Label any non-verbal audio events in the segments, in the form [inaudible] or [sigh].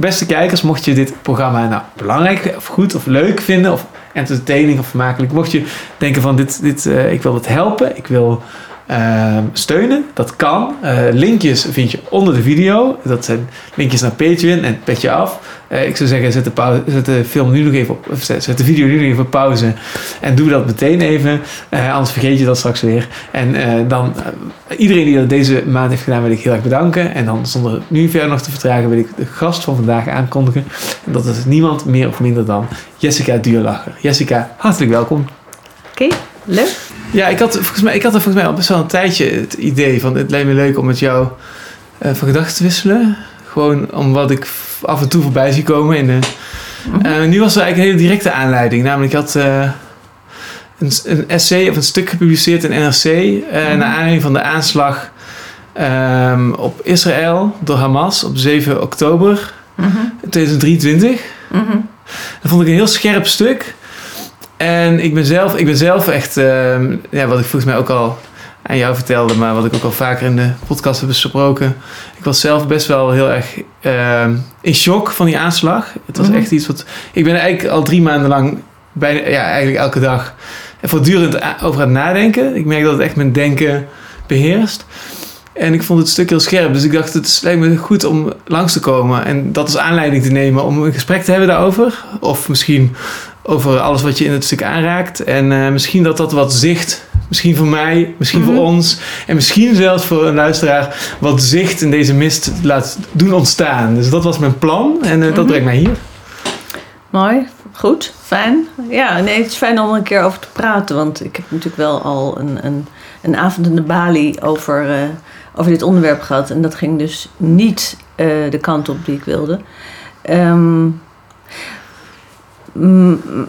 beste kijkers, mocht je dit programma nou belangrijk of goed of leuk vinden of entertaining of vermakelijk, mocht je denken van dit, dit, uh, ik wil het helpen, ik wil steunen, dat kan. Uh, linkjes vind je onder de video. Dat zijn linkjes naar Patreon en Petje Af. Uh, ik zou zeggen, zet de, pauze, zet de film nu nog even op, zet de video nu nog even op pauze en doe dat meteen even. anders vergeet je dat straks weer. En dan, iedereen die dat deze maand heeft gedaan, wil ik heel erg bedanken. En dan zonder nu verder nog te vertragen, wil ik de gast van vandaag aankondigen. En dat is niemand meer of minder dan Jessica Duurlacher. Jessica, hartelijk welkom. Oké, leuk. Ja, ik had, volgens mij, ik had er volgens mij al best wel een tijdje het idee van... het lijkt me leuk om met jou uh, van gedachten te wisselen. Gewoon om wat ik af en toe voorbij zie komen. In de, uh, nu was er eigenlijk een hele directe aanleiding. Namelijk, ik had uh, een, een essay of een stuk gepubliceerd in NRC... Mm -hmm. naar aanleiding van de aanslag um, op Israël door Hamas op 7 oktober mm -hmm. 2023. Mm -hmm. Dat vond ik een heel scherp stuk... En ik ben zelf, ik ben zelf echt, uh, ja, wat ik volgens mij ook al aan jou vertelde, maar wat ik ook al vaker in de podcast heb besproken. Ik was zelf best wel heel erg uh, in shock van die aanslag. Het was mm -hmm. echt iets wat. Ik ben eigenlijk al drie maanden lang, bijna, ja, eigenlijk elke dag, voortdurend over aan het nadenken. Ik merk dat het echt mijn denken beheerst. En ik vond het stuk heel scherp. Dus ik dacht, het lijkt me goed om langs te komen. En dat als aanleiding te nemen om een gesprek te hebben daarover. Of misschien over alles wat je in het stuk aanraakt. En uh, misschien dat dat wat zicht, misschien voor mij, misschien mm -hmm. voor ons. En misschien zelfs voor een luisteraar, wat zicht in deze mist laat doen ontstaan. Dus dat was mijn plan. En uh, mm -hmm. dat brengt mij hier. Mooi, goed, fijn. Ja, nee, het is fijn om een keer over te praten. Want ik heb natuurlijk wel al een, een, een avond in de Bali over, uh, over dit onderwerp gehad. En dat ging dus niet de kant op die ik wilde. Um,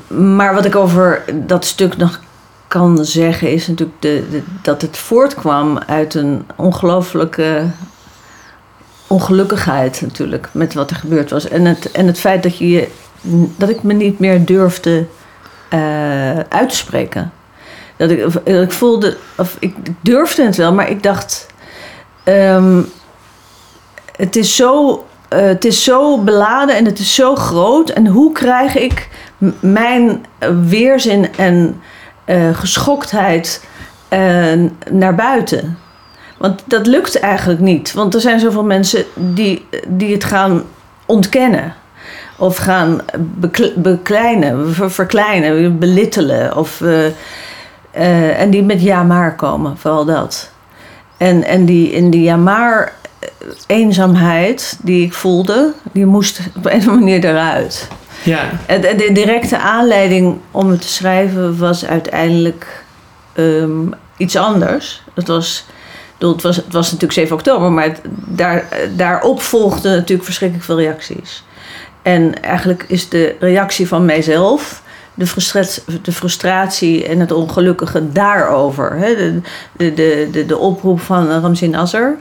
maar wat ik over dat stuk nog kan zeggen is natuurlijk de, dat het voortkwam uit een ongelooflijke ongelukkigheid natuurlijk met wat er gebeurd was. En het, en het feit dat, je, dat ik me niet meer durfde uh, uit te spreken. Dat ik, ik voelde, of ik durfde het wel, maar ik dacht, um, het is zo uh, het is zo beladen en het is zo groot. En hoe krijg ik mijn weerzin en uh, geschoktheid uh, naar buiten? Want dat lukt eigenlijk niet. Want er zijn zoveel mensen die, die het gaan ontkennen. Of gaan bekleinen, ver verkleinen, belittelen. Of, en die met ja maar komen, vooral dat. En, en die in die ja maar eenzaamheid die ik voelde, die moest op een [laughs] of andere manier eruit. Ja. En de directe aanleiding om het te schrijven was uiteindelijk um, iets anders. Het was, het, was, het was natuurlijk 7 oktober, maar het, daar, daarop volgden natuurlijk verschrikkelijk veel reacties. En eigenlijk is de reactie van mijzelf de frustratie, de frustratie en het ongelukkige daarover. Hè? De, de, de, de, de oproep van Ramzi Nasser,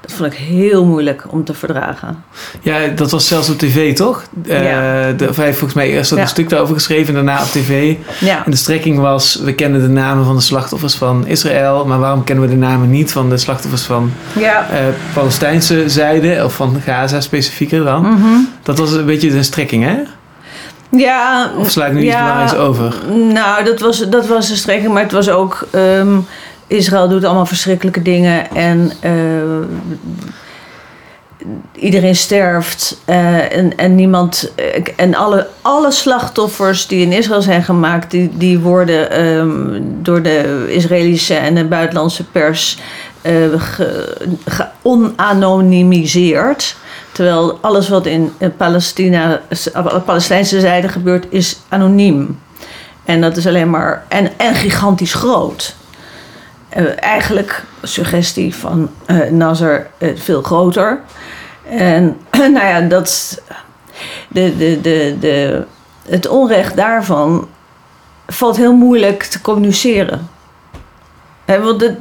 dat vond ik heel moeilijk om te verdragen. Ja, dat was zelfs op tv, toch? Ja. Uh, de, volgens mij eerst ja. een stuk daarover geschreven en daarna op tv. Ja. En de strekking was, we kennen de namen van de slachtoffers van Israël... maar waarom kennen we de namen niet van de slachtoffers van ja. uh, Palestijnse zijde... of van Gaza specifieker dan? Mm -hmm. Dat was een beetje de strekking, hè? Ja. Of sla ik nu iets belangrijks over? Nou, dat was, dat was de strekking, maar het was ook... Um, Israël doet allemaal verschrikkelijke dingen en uh, iedereen sterft uh, en, en niemand. Uh, en alle, alle slachtoffers die in Israël zijn gemaakt, die, die worden um, door de Israëlische en de buitenlandse pers onanonimiseerd. Terwijl alles wat in Palestina, de Palestijnse zijde gebeurt, is anoniem. En dat is alleen maar. En, en gigantisch groot. Uh, eigenlijk suggestie van uh, Nasser uh, veel groter. En [clears throat] nou ja, dat. De, de, de, de, het onrecht daarvan valt heel moeilijk te communiceren. Want het,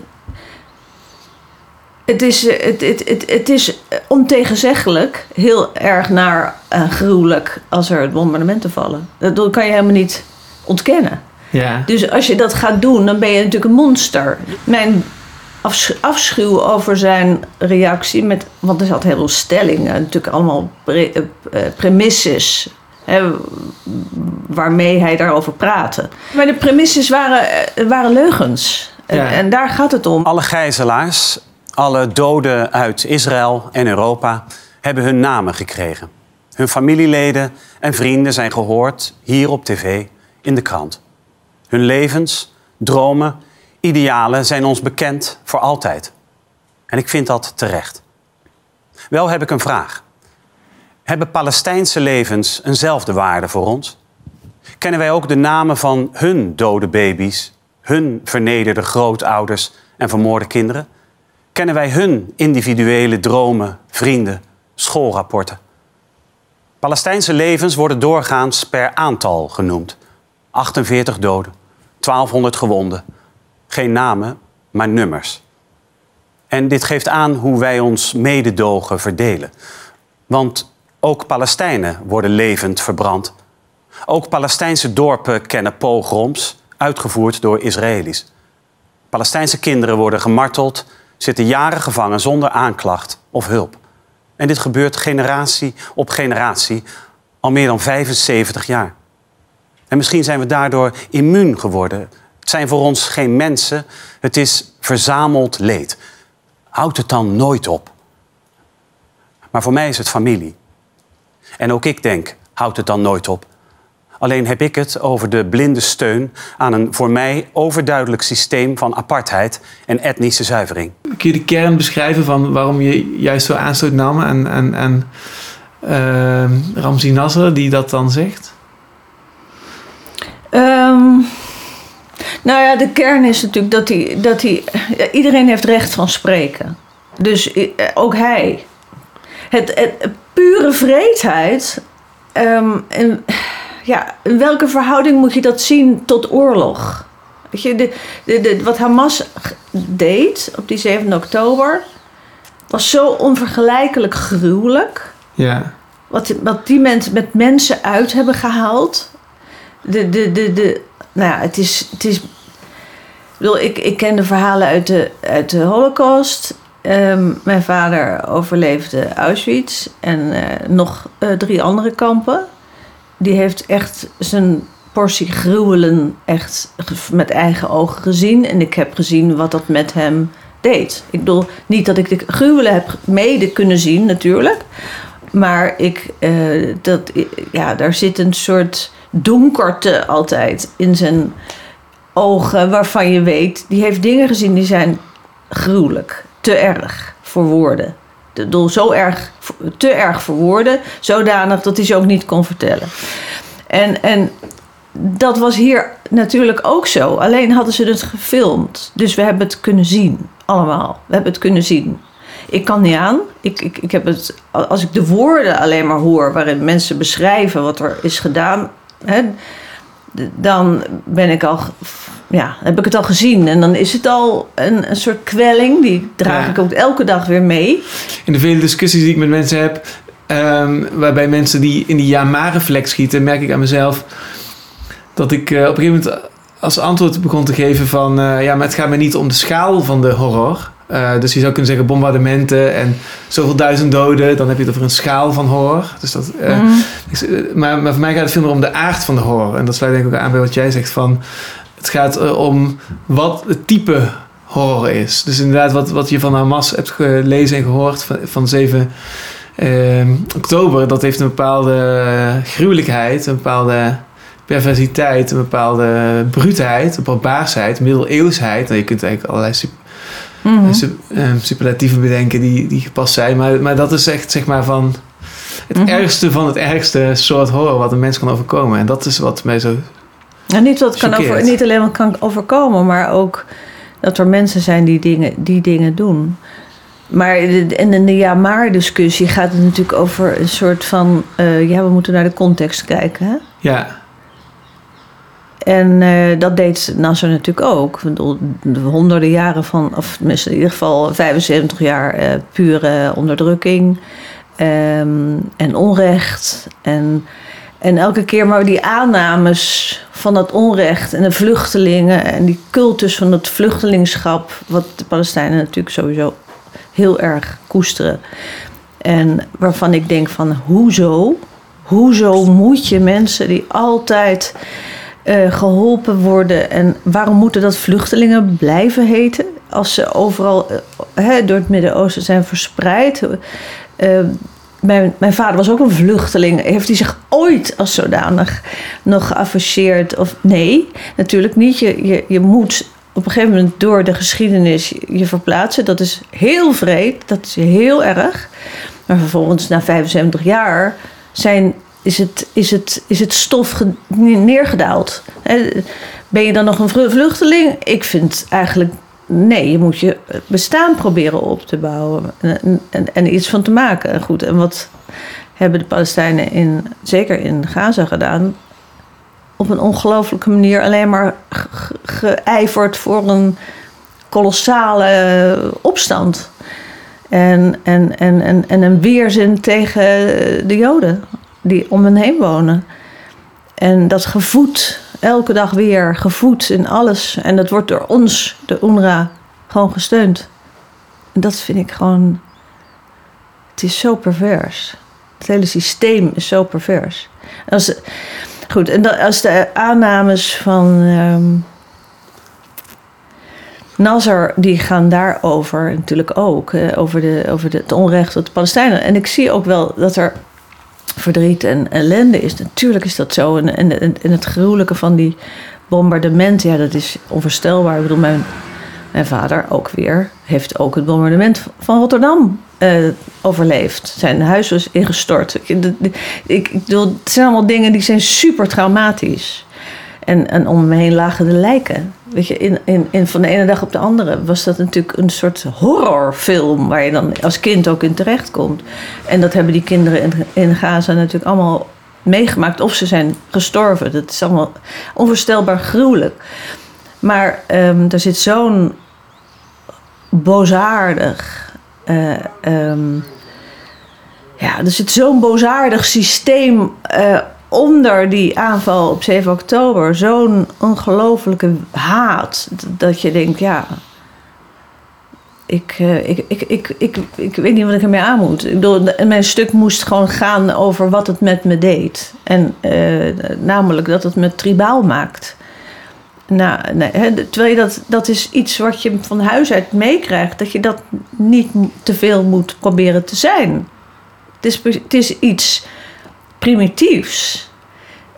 het, is, het, het, het, het is ontegenzeggelijk heel erg naar en gruwelijk als er bombardementen vallen. Dat kan je helemaal niet ontkennen. Ja. Dus als je dat gaat doen, dan ben je natuurlijk een monster. Mijn afsch- afschuw over zijn reactie. Met, want er zat heel veel stellingen, natuurlijk allemaal pre, eh, eh, premisses. Hè, waarmee hij daarover praatte. Maar de premisses waren, eh, waren leugens. Ja. en daar gaat het om. Alle gijzelaars, alle doden uit Israël en Europa hebben hun namen gekregen. Hun familieleden en vrienden zijn gehoord hier op tv, in de krant. Hun levens, dromen, idealen zijn ons bekend voor altijd. En ik vind dat terecht. Wel heb ik een vraag. Hebben Palestijnse levens eenzelfde waarde voor ons? Kennen wij ook de namen van hun dode baby's, hun vernederde grootouders en vermoorde kinderen? Kennen wij hun individuele dromen, vrienden, schoolrapporten? Palestijnse levens worden doorgaans per aantal genoemd. 48 doden, 1200 gewonden. Geen namen, maar nummers. En dit geeft aan hoe wij ons mededogen verdelen. Want ook Palestijnen worden levend verbrand. Ook Palestijnse dorpen kennen pogroms, uitgevoerd door Israëli's. Palestijnse kinderen worden gemarteld, zitten jaren gevangen zonder aanklacht of hulp. En dit gebeurt generatie op generatie al meer dan 75 jaar. En misschien zijn we daardoor immuun geworden. Het zijn voor ons geen mensen, het is verzameld leed. Houd het dan nooit op. Maar voor mij is het familie. En ook ik denk, houd het dan nooit op. Alleen heb ik het over de blinde steun aan een voor mij overduidelijk systeem van apartheid en etnische zuivering. Kun je de kern beschrijven van waarom je juist zo aanstoot nam aan, aan, aan ehm, Ramzi Nasser, die dat dan zegt? Ehm, nou ja, de kern is natuurlijk dat hij. Dat hij iedereen heeft recht van spreken. Dus eh, ook hij. Het, het pure vreedheid. ehm, en, ja, in welke verhouding moet je dat zien tot oorlog? Weet je, de, de, de, wat Hamas deed op die 7 oktober. was zo onvergelijkelijk gruwelijk Ja. wat, wat die mensen met mensen uit hebben gehaald. De, de, de, de, nou ja, het is. Het is ik, ik, ik ken de verhalen uit de, uit de Holocaust. Ehm, mijn vader overleefde Auschwitz en eh, nog eh, drie andere kampen. Die heeft echt zijn portie gruwelen echt met eigen ogen gezien. En ik heb gezien wat dat met hem deed. Ik bedoel, niet dat ik de gruwelen heb mede kunnen zien natuurlijk. Maar ik, eh, dat, ja, daar zit een soort donkerte altijd in zijn ogen, waarvan je weet, die heeft dingen gezien die zijn gruwelijk, te erg voor woorden. Ik bedoel, zo erg, te erg voor woorden, zodanig dat hij ze ook niet kon vertellen. En, en dat was hier natuurlijk ook zo. Alleen hadden ze het gefilmd. Dus we hebben het kunnen zien. Allemaal. We hebben het kunnen zien. Ik kan niet aan. Ik, ik, ik heb het, als ik de woorden alleen maar hoor waarin mensen beschrijven wat er is gedaan, hè, dan ben ik al, ja, heb ik het al gezien. En dan is het al een, een soort kwelling. Die draag Ja. ik ook elke dag weer mee. In de vele discussies die ik met mensen heb, ehm, waarbij mensen die in die ja-maar-reflex schieten, merk ik aan mezelf dat ik eh, op een gegeven moment als antwoord begon te geven van, eh, ja, maar het gaat mij niet om de schaal van de horror. Eh, dus je zou kunnen zeggen bombardementen en zoveel duizend doden, dan heb je het over een schaal van horror. Dus dat, eh, Mhm. ik- eh, maar, maar voor mij gaat het veel meer om de aard van de horror. En dat sluit denk ik ook aan bij wat jij zegt van, het gaat om wat het type horror is. Dus inderdaad, wat, wat je van Hamas hebt gelezen en gehoord van, van 7 ehm, oktober, dat heeft een bepaalde gruwelijkheid, een bepaalde perversiteit, een bepaalde bruutheid, een barbaarsheid, middeleeuwsheid. Nou, je kunt eigenlijk allerlei Mhm. sup- superlatieven bedenken die, die gepast zijn. Maar, maar dat is echt zeg maar van het Mhm. ergste van het ergste soort horror wat een mens kan overkomen. En dat is wat mij zo... En niet, wat kan over, niet alleen wat kan overkomen, maar ook dat er mensen zijn die dingen, die dingen doen. Maar en in de ja-maar-discussie gaat het natuurlijk over een soort van... eh, ja, we moeten naar de context kijken. Hè? Ja, En eh, dat deed Nasser natuurlijk ook. De honderden jaren van, of in ieder geval 75 jaar eh, pure onderdrukking ehm, en onrecht. En En elke keer maar die aannames van dat onrecht en de vluchtelingen en die cultus van het vluchtelingschap, wat de Palestijnen natuurlijk sowieso heel erg koesteren. En waarvan ik denk van hoezo? Hoezo moet je mensen die altijd eh, geholpen worden en waarom moeten dat vluchtelingen blijven heten als ze overal uh, door het Midden-Oosten zijn verspreid? Uh, mijn, mijn, vader was ook een vluchteling. Heeft hij zich ooit als zodanig nog geafficheerd? Of nee, natuurlijk niet. Je, je, je moet op een gegeven moment door de geschiedenis je verplaatsen. Dat is heel vreed, dat is heel erg. Maar vervolgens, na 75 jaar, zijn, is, het, is, het, is het stof neergedaald. Ben je dan nog een vluchteling? Ik vind eigenlijk nee, je moet je bestaan proberen op te bouwen en, en, iets van te maken. Goed, en wat hebben de Palestijnen in, zeker in Gaza gedaan? Op een ongelofelijke manier alleen maar geijverd voor een kolossale opstand. En, en, en, en, en een weerzin tegen de Joden die om hen heen wonen. En dat gevoed elke dag weer gevoed in alles. En dat wordt door ons, de UNRWA, gewoon gesteund. En dat vind ik gewoon. Het is zo pervers. Het hele systeem is zo pervers. Als, goed, en als de aannames van. Um, Nasser, die gaan daarover natuurlijk ook. over de, over de, het onrecht op de Palestijnen. En ik zie ook wel dat er verdriet en ellende is. Natuurlijk is dat zo. En, en, het gruwelijke van die bombardementen, ja, dat is onvoorstelbaar. Ik bedoel, mijn, mijn vader ook weer heeft ook het bombardement van Rotterdam uh, overleefd. Zijn huis was ingestort. Ik, ik bedoel, het zijn allemaal dingen die zijn super traumatisch. En, en om me heen lagen de lijken. Weet je, in, in, van de ene dag op de andere was dat natuurlijk een soort horrorfilm waar je dan als kind ook in terecht komt. En dat hebben die kinderen in, in Gaza natuurlijk allemaal meegemaakt of ze zijn gestorven. Dat is allemaal onvoorstelbaar gruwelijk. Maar um, er zit zo'n boosaardig. Uh, um, ja, er zit zo'n boosaardig systeem uh, onder die aanval op 7 oktober zo'n ongelofelijke haat. Dat je denkt, ja. Ik, uh, ik, ik, ik, ik, ik weet niet wat ik ermee aan moet. Ik bedoel, mijn stuk moest gewoon gaan over wat het met me deed. En uh, namelijk dat het me tribaal maakt. Nou, nee, terwijl je dat, dat is iets wat je van huis uit meekrijgt. Dat je dat niet te veel moet proberen te zijn. Het is, het is iets primitiefs.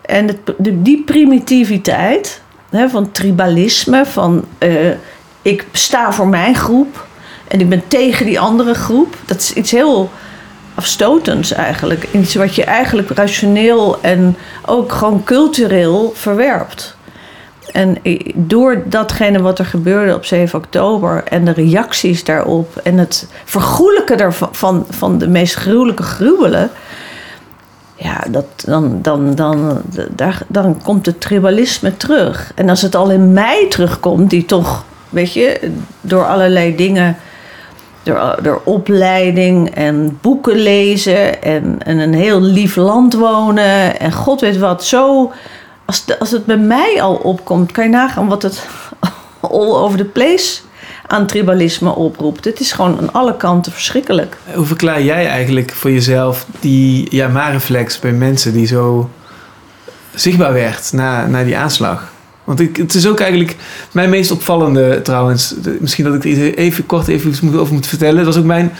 En het, die primitiviteit hè, van tribalisme, van uh, ik sta voor mijn groep en ik ben tegen die andere groep, dat is iets heel afstotends eigenlijk. Iets wat je eigenlijk rationeel en ook gewoon cultureel verwerpt. En door datgene wat er gebeurde op 7 oktober en de reacties daarop en het vergoelijken daarvan, van, van de meest gruwelijke gruwelen, ja, dat, dan, dan, dan, daar, dan komt het tribalisme terug. En als het al in mij terugkomt, die toch, weet je, door allerlei dingen, door, door opleiding en boeken lezen en, en een heel lief land wonen en god weet wat, zo, als, als het bij mij al opkomt, kan je nagaan wat het [laughs] all over the place aan tribalisme oproept. Het is gewoon aan alle kanten verschrikkelijk. Hoe verklaar jij eigenlijk voor jezelf die ja-maar-reflex bij mensen die zo zichtbaar werd na, na die aanslag? Want ik, het is ook eigenlijk mijn meest opvallende trouwens. Misschien dat ik er even kort even over moet vertellen. Dat was ook mijn,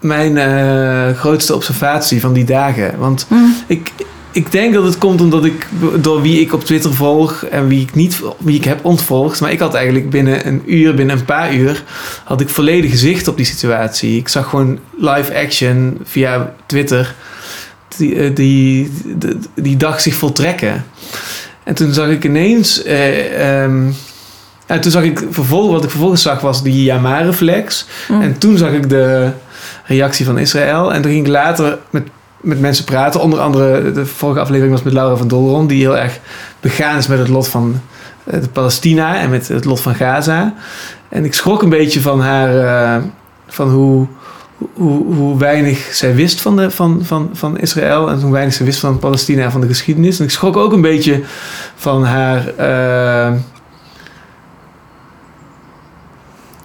mijn uh, grootste observatie van die dagen. Want mm. ik, ik denk dat het komt omdat ik door wie ik op Twitter volg en wie ik niet wie ik heb ontvolgd. Maar ik had eigenlijk binnen een uur, binnen een paar uur, had ik volledig zicht op die situatie. Ik zag gewoon live action via Twitter die, eh, die, die, die dag zich voltrekken. En toen zag ik ineens. Eh, um, en toen zag ik vervolgens, wat ik vervolgens zag was die Yamar-reflex. Mm. En toen zag ik de reactie van Israël. En toen ging ik later met met mensen praten. Onder andere, de vorige aflevering was met Laura van Dolron, die heel erg begaan is met het lot van eh, Palestina en met het lot van Gaza. En ik schrok een beetje van haar, uh, van hoe, hoe, hoe weinig zij wist van, de, van, van, van Israël en hoe weinig ze wist van Palestina en van de geschiedenis. En ik schrok ook een beetje van haar. eh,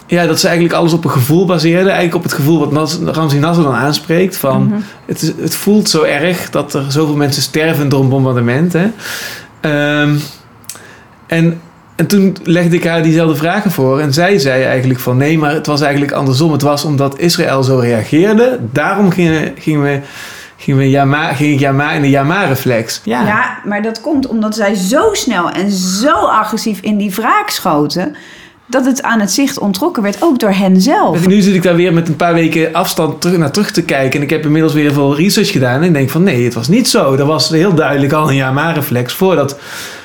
ja, dat ze eigenlijk alles op een gevoel baseerde. Eigenlijk op het gevoel wat Nas, Ramzi Nasser dan aanspreekt. Van, Mhm. het, is, het voelt zo erg dat er zoveel mensen sterven door een bombardement. Hè? Ehm, en, en toen legde ik haar diezelfde vragen voor. En zij zei eigenlijk van nee, maar het was eigenlijk andersom. Het was omdat Israël zo reageerde. Daarom gingen, gingen we... Gingen we Yama, ging ik Yama in de Yama-reflex. Ja. Ja, maar dat komt omdat zij zo snel en zo agressief in die wraak schoten... dat het aan het zicht ontrokken werd, ook door hen zelf. Nu zit ik daar weer met een paar weken afstand terug, naar terug te kijken. En ik heb inmiddels weer veel research gedaan. En ik denk van nee, het was niet zo. Er was heel duidelijk al een Yama-reflex voordat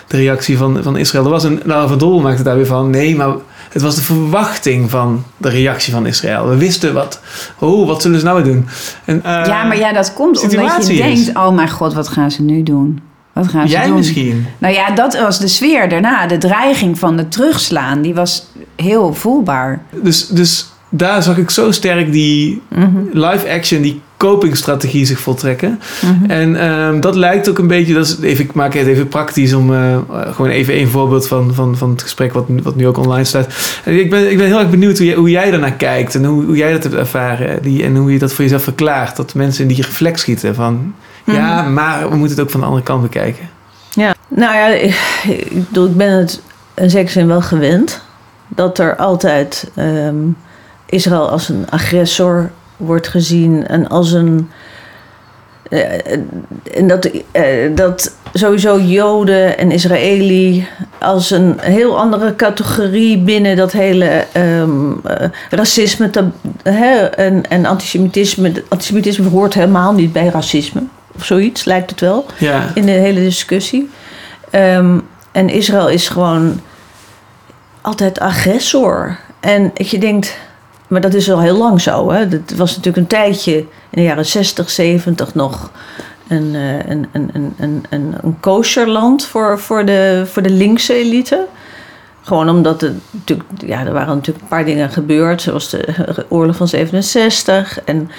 de reactie van, van Israël er was. En Laura van Dol maakte daar weer van nee, maar het was de verwachting van de reactie van Israël. We wisten wat, oh, wat zullen ze nou weer doen? En, eh, Ja, maar ja, dat komt omdat je denkt... oh mijn god, wat gaan ze nu doen? Wat gaan ze Jij doen? misschien. Nou ja, dat was de sfeer daarna. De dreiging van het terugslaan, die was heel voelbaar. Dus, dus daar zag ik zo sterk die Mhm. live action, die copingstrategie zich voltrekken. Mhm. En ehm, dat lijkt ook een beetje, dat is even, ik maak het even praktisch om eh, gewoon even een voorbeeld van, van, van het gesprek wat, wat nu ook online staat. En ik, ben, ik ben heel erg benieuwd hoe jij, hoe jij daarnaar kijkt en hoe, hoe jij dat hebt ervaren die, en hoe je dat voor jezelf verklaart. Dat mensen in die reflex schieten van ja, maar we moeten het ook van de andere kant bekijken. Ja, nou ja, ik, bedoel, ik ben het in zekere zin wel gewend. Dat er altijd ehm, Israël als een agressor wordt gezien en als een. eh, en dat, eh, dat sowieso Joden en Israëli als een heel andere categorie binnen dat hele ehm, eh, racisme tab- hè, en, en antisemitisme. Antisemitisme hoort helemaal niet bij racisme. Of zoiets lijkt het wel Ja, in de hele discussie. Ehm, en Israël is gewoon altijd agressor. En je denkt, maar dat is al heel lang zo. Hè? Dat was natuurlijk een tijdje in de jaren 60, 70 nog een, eh, een, een, een, een, een, een kosherland voor, voor, de, voor de linkse elite. Gewoon omdat er natuurlijk, ja, er waren natuurlijk een paar dingen gebeurd, zoals de oorlog van 67 en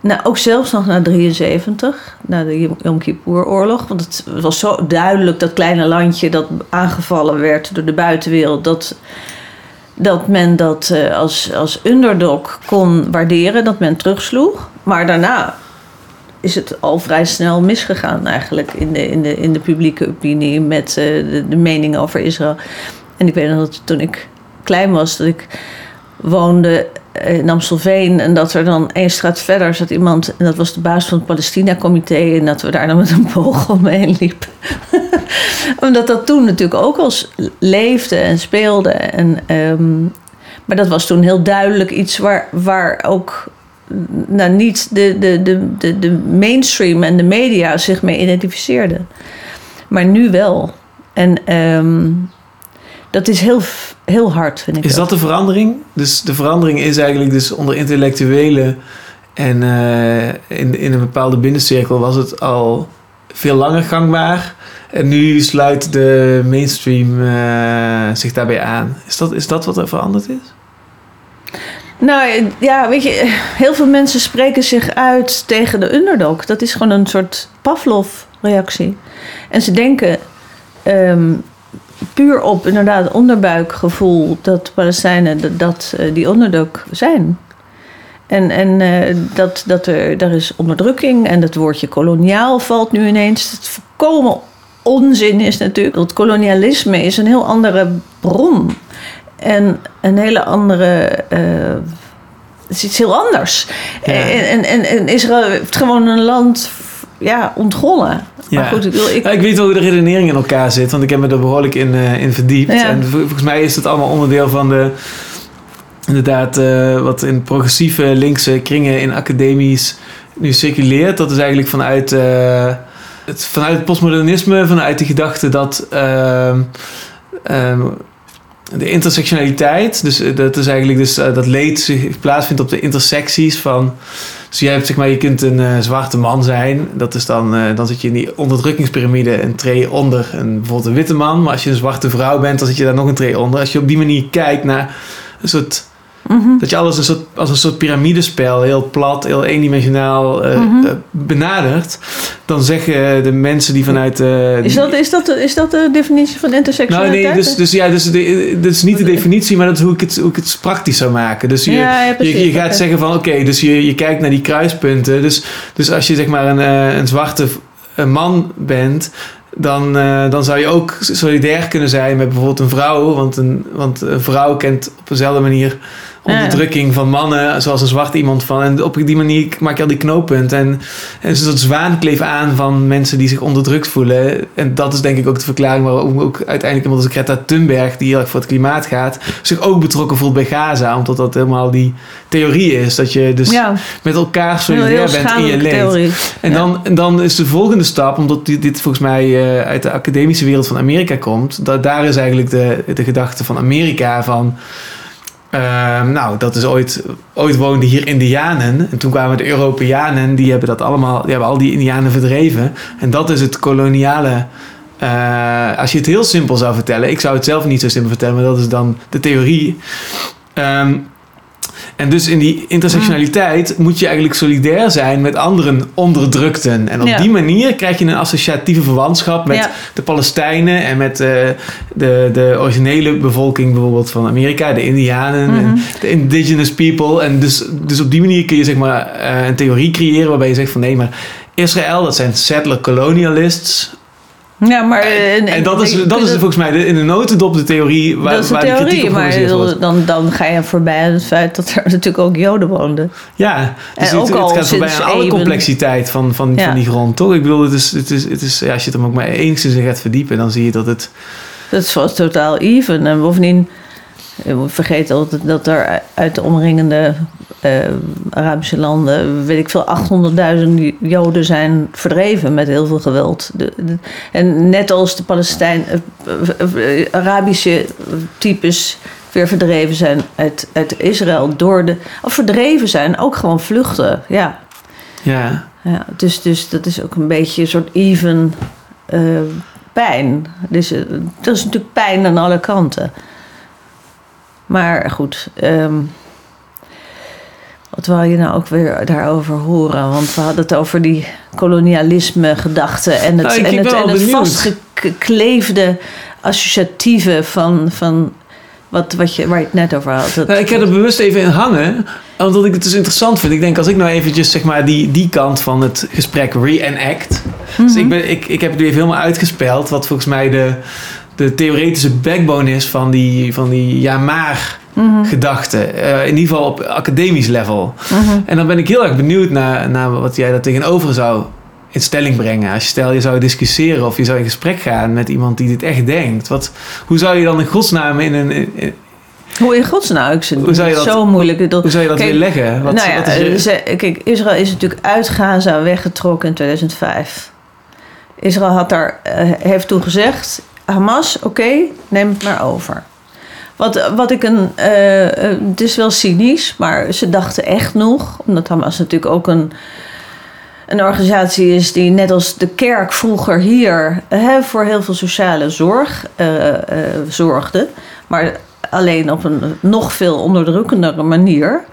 nou, ook zelfs nog na 73, na de Yom Kippur-oorlog. Want het was zo duidelijk, dat kleine landje dat aangevallen werd door de buitenwereld... dat, dat men dat eh, als, als underdog kon waarderen, dat men terugsloeg. Maar daarna is het al vrij snel misgegaan eigenlijk in de, in de, in de publieke opinie... met eh, de, de mening over Israël. En ik weet nog dat toen ik klein was, dat ik woonde in Amstelveen. En dat er dan één straat verder zat iemand. En dat was de baas van het Palestina-comité. En dat we daar dan met een boog omheen liepen. [laughs] Omdat dat toen natuurlijk ook al leefde en speelde. En, ehm, maar dat was toen heel duidelijk iets waar, waar ook nou, niet de, de, de, de, de mainstream en de media zich mee identificeerden. Maar nu wel. En ehm, dat is heel, heel hard, vind ik. is dat de verandering? Dus de verandering is eigenlijk dus onder intellectuelen en eh, in, in een bepaalde binnencirkel was het al veel langer gangbaar. En nu sluit de mainstream eh, zich daarbij aan. Is dat, is dat wat er veranderd is? Nou ja, weet je, heel veel mensen spreken zich uit tegen de underdog. Dat is gewoon een soort Pavlov-reactie. En ze denken ehm, puur op inderdaad onderbuikgevoel dat Palestijnen dat, eh, die underdog zijn. En, en eh, dat, dat er, er is onderdrukking en dat woordje koloniaal valt nu ineens. Het volkomen onzin is natuurlijk. Het kolonialisme is een heel andere bron. En een hele andere. eh, het is iets heel anders. Ja. En, en, en Israël heeft gewoon een land ja, ontgonnen. Ja. Maar goed, ik, wil, ik, Ja, ik weet wel hoe de redenering in elkaar zit, want ik heb me er behoorlijk in, eh, in verdiept. Ja. En vol- volgens mij is het allemaal onderdeel van de. Inderdaad, eh, wat in progressieve linkse kringen in academisch nu circuleert. Dat is eigenlijk vanuit, eh, het, vanuit het postmodernisme, vanuit de gedachte dat. ehm, ehm, de intersectionaliteit, dus eh, dat is eigenlijk dus eh, dat leed zich plaatsvindt op de intersecties van. Dus je hebt zeg maar, je kunt een eh, zwarte man zijn. Dat is dan, dan zit je in die onderdrukkingspyramide een tree onder een, bijvoorbeeld een witte man. Maar als je een zwarte vrouw bent, dan zit je daar nog een tree onder. Als je op die manier kijkt naar een soort Mhm. Dat je alles een soort, als een soort piramidespel, heel plat, heel eendimensionaal eh, Mhm. eh, benadert. Dan zeggen de mensen die vanuit... eh, Is dat, is, dat, is dat de definitie van nou, intersectionaliteit? nee, dus, dus ja, dus de, dat is niet de definitie, maar dat is hoe ik het, hoe ik het praktisch zou maken. Dus je, Ja, precies, je gaat zeggen van, oké, dus je, je kijkt naar die kruispunten. Dus, dus als je zeg maar een, eh, een zwarte man bent, dan, eh, dan zou je ook solidair kunnen zijn met bijvoorbeeld een vrouw. Want een, want een vrouw kent op dezelfde manier. Onderdrukking van mannen, zoals een zwarte iemand van. En op die manier maak je al die knooppunten. En, en een soort zwaankleef aan van mensen die zich onderdrukt voelen. En dat is denk ik ook de verklaring waarom ook uiteindelijk iemand als Greta Thunberg, die heel erg voor het klimaat gaat, zich ook betrokken voelt bij Gaza. Omdat dat helemaal die theorie is. Dat je dus ja, met elkaar solidair bent in je leed. theorie. En, Ja. dan, dan is de volgende stap, omdat dit, dit volgens mij eh, uit de academische wereld van Amerika komt, dat daar is eigenlijk de, de gedachte van Amerika van. Ehm, nou, dat is ooit, ooit woonden hier Indianen. En toen kwamen de Europeanen, die hebben dat allemaal, die hebben al die Indianen verdreven. En dat is het koloniale. eh, als je het heel simpel zou vertellen, ik zou het zelf niet zo simpel vertellen, maar dat is dan de theorie. Ehm, en dus in die intersectionaliteit moet je eigenlijk solidair zijn met anderen onderdrukten. En op Ja. die manier krijg je een associatieve verwantschap met Ja. de Palestijnen en met eh, de, de originele bevolking bijvoorbeeld van Amerika, de Indianen en de indigenous people. En dus, dus op die manier kun je zeg maar eh, een theorie creëren waarbij je zegt van nee, maar Israël, dat zijn settler colonialists. Ja, maar... eh, En dat is, dat is volgens mij de, in de notendop de theorie waar, dat is de waar die kritiek op maar dan, dan ga je voorbij aan het feit dat er [laughs] natuurlijk ook Joden woonden. Ja, dus En het, ook al het gaat voorbij aan alle complexiteit van, van, Ja. van die grond, toch? Ik bedoel, het is, het is, het is, ja, als je het er ook maar enigszins in gaat verdiepen, dan zie je dat het... Dat was totaal even. En bovendien, eh, we vergeten altijd dat er uit de omringende eh, Arabische landen, weet ik veel, 800.000 Joden zijn verdreven met heel veel geweld. De, de- en net als de Palestijn, eh, Arabische types weer verdreven zijn uit, uit Israël door de, of verdreven zijn, ook gewoon vluchten. Ja, Ja, ja dus, dus dat is ook een beetje een soort even pijn. Dus dat is natuurlijk pijn aan alle kanten. Maar goed, ehm, wat wil je nou ook weer daarover horen? Want we hadden het over die kolonialisme gedachten en het, Nou, en het, en het vastgekleefde associatieve van, van wat, wat je, waar je het net over had. Dat- Nou, ik heb er bewust even in hangen, omdat ik het dus interessant vind. Ik denk, als ik nou eventjes zeg maar, die, die kant van het gesprek re-enact. Dus Mhm. ik, ben, ik, ik heb het nu even helemaal uitgespeld, wat volgens mij de, de theoretische backbone is van die, van die ja-maar Mhm. gedachte. Eh, in ieder geval op academisch level. Mhm. En dan ben ik heel erg benieuwd naar, naar wat jij daar tegenover zou in stelling brengen. Als je stel je zou discussiëren of je zou in gesprek gaan met iemand die dit echt denkt. Wat, hoe zou je dan in godsnaam in een... in- in- Hoe in godsnaam? Ik Hoe zou je dat- zo moeilijk. Dat- hoe zou je dat Kijk, weer leggen? Wat, nou ja, wat is je- eh, kijk, Israël is natuurlijk uit Gaza weggetrokken in 2005. Israël had daar, eh, heeft toen gezegd: Hamas, oké, neem het maar over. Wat, wat ik een. eh, eh, het is wel cynisch, maar ze dachten echt nog, omdat Hamas natuurlijk ook een. Een organisatie is die net als de kerk vroeger hier hè, voor heel veel sociale zorg eh, zorgde. Maar alleen op een nog veel onderdrukkendere manier.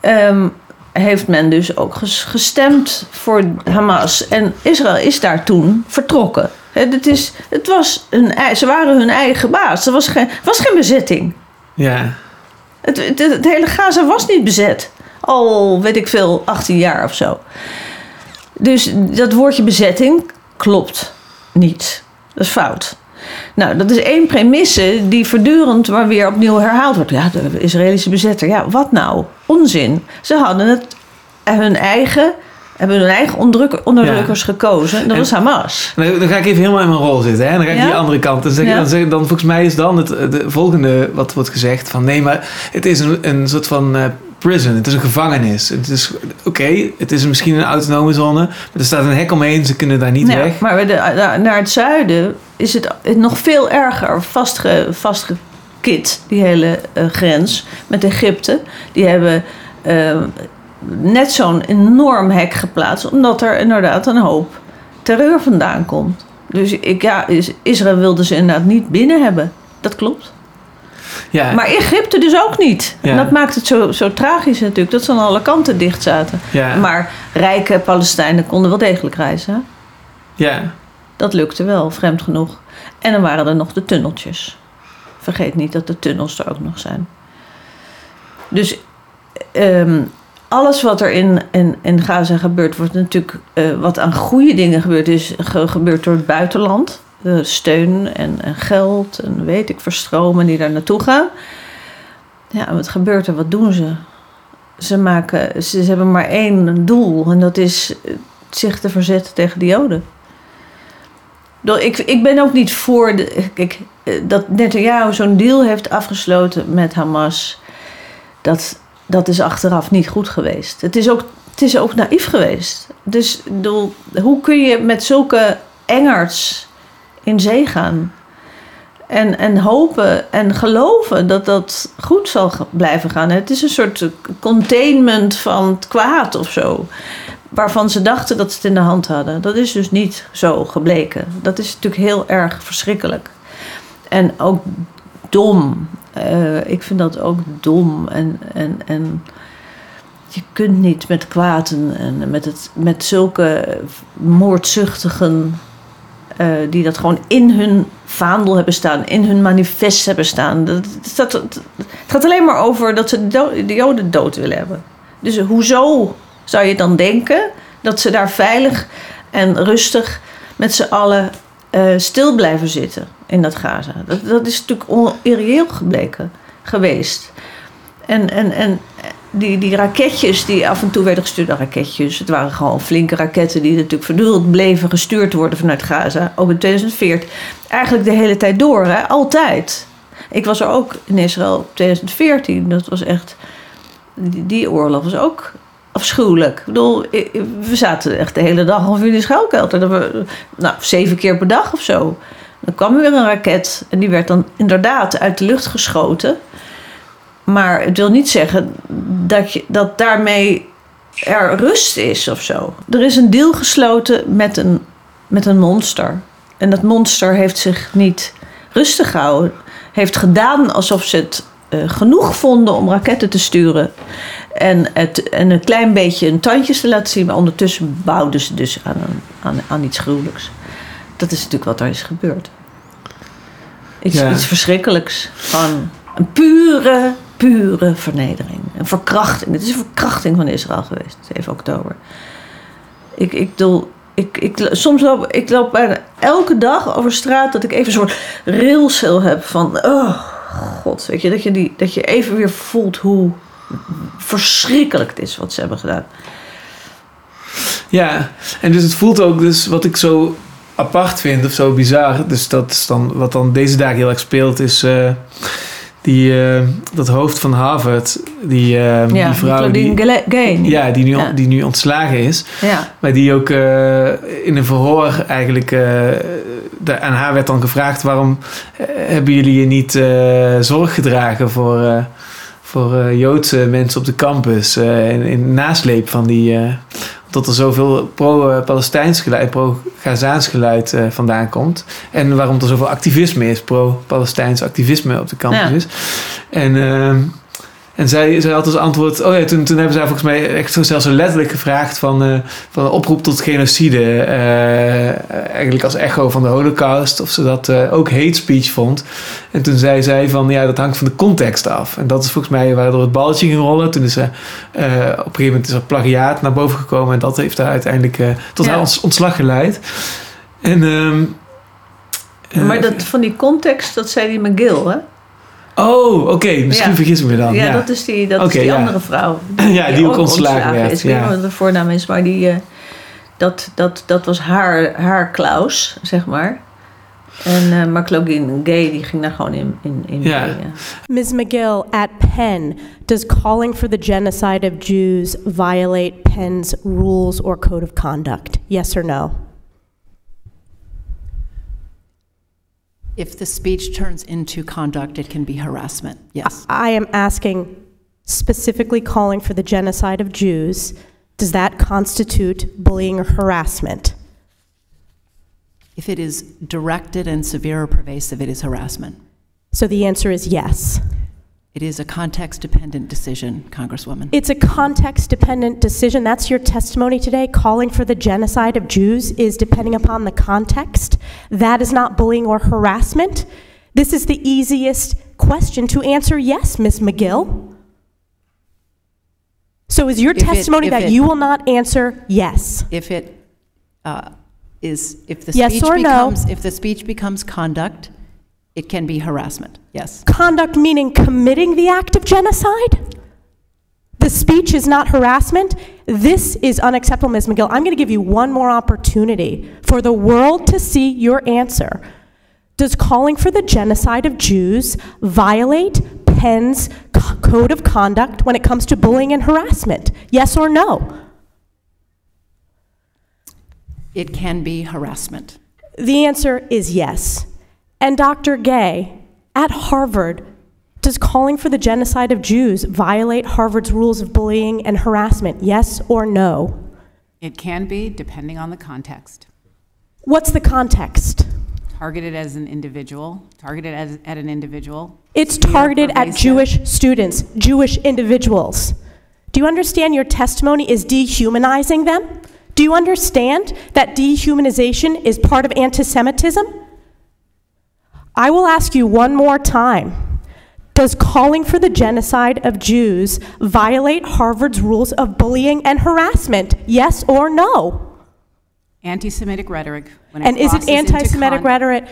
ehm, heeft men dus ook ges- gestemd voor Hamas. En Israël is daar toen vertrokken. Het, is, het was hun, ze waren hun eigen baas. Er was geen, was geen bezetting. ja. Het, het, het hele Gaza was niet bezet. Al weet ik veel, 18 jaar of zo. Dus dat woordje bezetting klopt niet. Dat is fout. Nou, dat is één premisse die voortdurend maar weer opnieuw herhaald wordt. Ja, de Israëlische bezetter. Ja, wat nou? Onzin. Ze hadden het hun eigen, hebben hun eigen onderdrukker- onderdrukkers gekozen. Dat En- was Hamas. Dan ga ik even helemaal in mijn rol zitten. Hè? Dan ga ik Ja? die andere kant. Dan, zeg, Ja. dan, zeg, dan volgens mij is dan het, het volgende wat wordt gezegd. Van nee, maar het is een, een soort van eh, prison. Het is een gevangenis. Het is oké. het is misschien een autonome zone. Maar er staat een hek omheen. Ze kunnen daar niet weg. maar de- naar- het zuiden is het nog veel erger vastge, vastgekit, die hele eh, grens met Egypte. Die hebben eh, net zo'n enorm hek geplaatst, omdat er inderdaad een hoop terreur vandaan komt. Dus ik, ja, is- Israël wilde ze inderdaad niet binnen hebben. Dat klopt. Ja, Maar Egypte dus ook niet. Ja. En dat maakt het zo, zo tragisch natuurlijk, dat ze aan alle kanten dicht zaten. ja, Maar rijke Palestijnen konden wel degelijk reizen. hè? ja, Dat lukte wel, vreemd genoeg. En dan waren er nog de tunneltjes. Vergeet niet dat de tunnels er ook nog zijn. Dus ehm, alles wat er in, in, in Gaza gebeurt, wordt natuurlijk eh, wat aan goede dingen gebeurt, is ge- gebeurd door het buitenland. Steun en, en geld en weet ik, verstromen die daar naartoe gaan. Ja, wat gebeurt er? Wat doen ze? Ze, maken, ze, hebben maar één doel en dat is eh, zich te verzetten tegen de Joden. Ik Ik, ben ook niet voor de, kijk, eh, dat Netanyahu zo'n deal heeft afgesloten met Hamas. Dat, dat is achteraf niet goed geweest. Het is ook, het is ook naïef geweest. Dus hoe kun je met zulke engerts in zee gaan? En, en hopen en geloven dat dat goed zal blijven gaan. Het is een soort containment van het kwaad of zo. Waarvan ze dachten dat ze het in de hand hadden. Dat is dus niet zo gebleken. Dat is natuurlijk heel erg verschrikkelijk. En ook dom. Eh, ik vind dat ook dom. En, en, en je kunt niet met kwaad en, met, het, met zulke moordzuchtigen. eh, die dat gewoon in hun vaandel hebben staan, in hun manifest hebben staan. Dat, dat, het gaat alleen maar over dat ze de Joden dood willen hebben. Dus hoezo zou je dan denken dat ze daar veilig en rustig met z'n allen eh, stil blijven zitten in dat Gaza? Dat, dat is natuurlijk on- irreëel gebleken geweest. En, en, en die, die raketjes die af en toe werden gestuurd, nou, raketjes, het waren gewoon flinke raketten die natuurlijk voortdurend bleven gestuurd worden vanuit Gaza, ook in 2014. Eigenlijk de hele tijd door, hè? altijd. Ik was er ook in Israël in 2014, dat was echt, die, oorlog was ook afschuwelijk. Ik bedoel, we zaten echt de hele dag of in de schuilkelder. Nou, zeven keer per dag of zo. Dan kwam er weer een raket en die werd dan inderdaad uit de lucht geschoten. Maar het wil niet zeggen dat, je, dat daarmee er rust is of zo. Er is een deal gesloten met een, met een monster. En dat monster heeft zich niet rustig gehouden. Heeft gedaan alsof ze het eh, genoeg vonden om raketten te sturen. En, het, en een klein beetje een tandjes te laten zien. Maar ondertussen bouwden ze dus aan, aan, aan iets gruwelijks. Dat is natuurlijk wat er is gebeurd. Iets, Ja. iets verschrikkelijks. Van een pure, pure vernedering. Een verkrachting. Het is een verkrachting van Israël geweest, 7 oktober. Ik, ik bedoel, ik, ik, soms loop ik loop bijna elke dag over straat dat ik even een soort railsel heb van, oh god, weet je, dat je, die, dat je even weer voelt hoe verschrikkelijk het is wat ze hebben gedaan. Ja, en dus het voelt ook, dus wat ik zo apart vind of zo bizar, dus dat is dan wat dan deze dagen heel erg speelt, is eh, die, eh, dat hoofd van Harvard, die, eh, die vrouw die, ja, die, nu, Ja. die nu ontslagen is, ja. maar die ook in een verhoor eigenlijk, de, aan haar werd dan gevraagd, waarom hebben jullie je niet zorg gedragen voor... voor Joodse mensen op de campus. in, in nasleep van die. Dat er zoveel pro-Palestijns geluid, pro-Gazaans geluid eh, vandaan komt. En waarom er zoveel activisme is, pro-Palestijns activisme op de campus Ja. is. En, ehm, en zij, zij had als antwoord... Oh ja, toen, toen hebben zij volgens mij echt zo zelfs letterlijk gevraagd... van, eh, van een oproep tot genocide. eh, eigenlijk als echo van de holocaust. Of ze dat eh, ook hate speech vond. En toen zei zij van... Ja, dat hangt van de context af. En dat is volgens mij waardoor het balletje ging rollen. Toen is ze... op een gegeven moment is er plagiaat naar boven gekomen. En dat heeft haar uiteindelijk tot Ja. haar ons- ontslag geleid. En... ehm, eh, Maar dat, van die context, dat zei die McGill, hè? Oh, oké. Misschien Ja. vergis ik me dan. ja, Ja, dat is die, dat is die ja. andere vrouw. [laughs] Ja, die ook ontslagen werd, is. Ik weet niet wat de voornaam is, maar die, eh, dat, dat, dat was haar, haar Klaus, zeg maar. En, eh maar Claudine Gay, die ging daar gewoon in, in, in Ja. mee, Ms. McGill, at Penn, does calling for the genocide of Jews violate Penn's rules or code of conduct? Yes or no? If the speech turns into conduct, it can be harassment, yes. I am asking specifically calling for the genocide of Jews. Does that constitute bullying or harassment? If it is directed and severe or pervasive, it is harassment. So the answer is yes. It is a context dependent decision, Congresswoman. It's a context dependent decision. That's your testimony today. Calling for the genocide of Jews is depending upon the context. That is not bullying or harassment. This is the easiest question to answer yes, Ms. McGill. So is your If testimony if that it- you will not answer yes? If it uh, is, if the Yes speech or no? becomes, if the speech becomes conduct, it can be harassment, yes. Conduct meaning committing the act of genocide? The speech is not harassment? This is unacceptable, Ms. McGill. I'm going to give you one more opportunity for the world to see your answer. Does calling for the genocide of Jews violate Penn's co- code of conduct when it comes to bullying and harassment? Yes or no? It can be harassment. The answer is yes. And Dr. Gay, at Harvard, does calling for the genocide of Jews violate Harvard's rules of bullying and harassment? Yes or no? It can be, depending on the context. What's the context? Targeted as an individual, targeted as, at an individual. It's targeted at. Jewish students, Jewish individuals. Do you understand your testimony is dehumanizing them? Do you understand that dehumanization is part of anti Semitism? I will ask you one more time. Does calling for the genocide of Jews violate Harvard's rules of bullying and harassment? Yes or no? Anti-Semitic rhetoric. When it And is it anti Semitic con- rhetoric?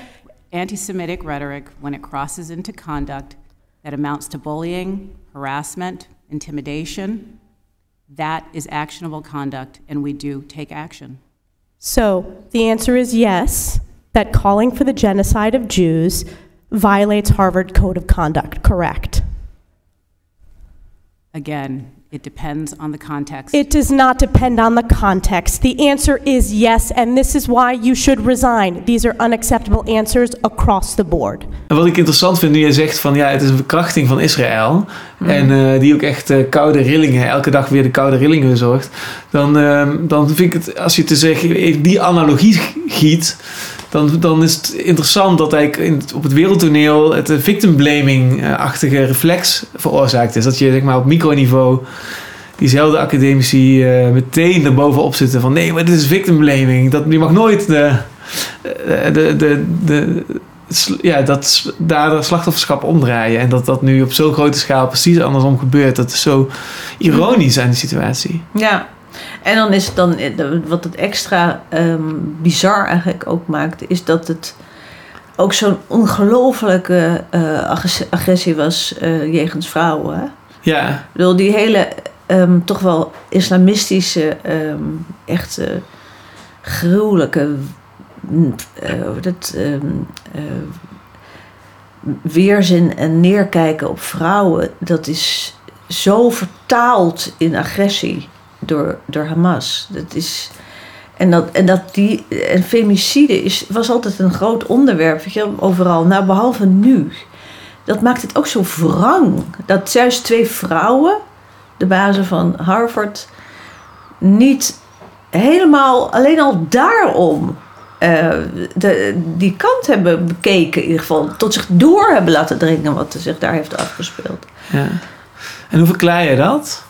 Anti-Semitic rhetoric, when it crosses into conduct that amounts to bullying, harassment, intimidation, that is actionable conduct, and we do take action. So the answer is yes, that calling for the genocide of Jews violates Harvard Code of Conduct, correct? Again, it depends on the context. It does not depend on the context. The answer is yes, and this is why you should resign. These are unacceptable answers across the board. En wat ik interessant vind nu jij zegt van ja, het is een verkrachting van Israël. En eh, die ook echt eh, koude rillingen, elke dag weer de koude rillingen bezorgt. Dan, ehm, dan vind ik het, als je te zeggen, die analogie giet. Dan, dan is het interessant dat eigenlijk in, op het wereldtoneel het victim blaming-achtige reflex veroorzaakt is. Dat je zeg maar op microniveau diezelfde academici eh, meteen erbovenop zitten van nee, maar dit is victim blaming. Dat, je mag nooit de, de, de, de, de ja, dat, daar de slachtofferschap omdraaien. En dat dat nu op zo'n grote schaal precies andersom gebeurt. Dat is zo ironisch aan die situatie. Ja, en dan is het dan, eh, wat het extra ehm, bizar eigenlijk ook maakt, is dat het ook zo'n ongelofelijke eh, agressie- was eh, jegens vrouwen. Hè? Ja, Ik bedoel, die hele ehm, toch wel islamistische, ehm, echt eh, gruwelijke mm, dat, eh, weerzin en neerkijken op vrouwen, dat is zo vertaald in agressie door, door Hamas. Dat is, en, dat, en, dat die, en femicide is, was altijd een groot onderwerp, overal. Nou, behalve nu. Dat maakt het ook zo wrang. Dat juist twee vrouwen, de bazen van Harvard, niet helemaal alleen al daarom eh, de, die kant hebben bekeken, in ieder geval. Tot zich door hebben laten dringen wat zich daar heeft afgespeeld. ja. En hoe verklaar je dat?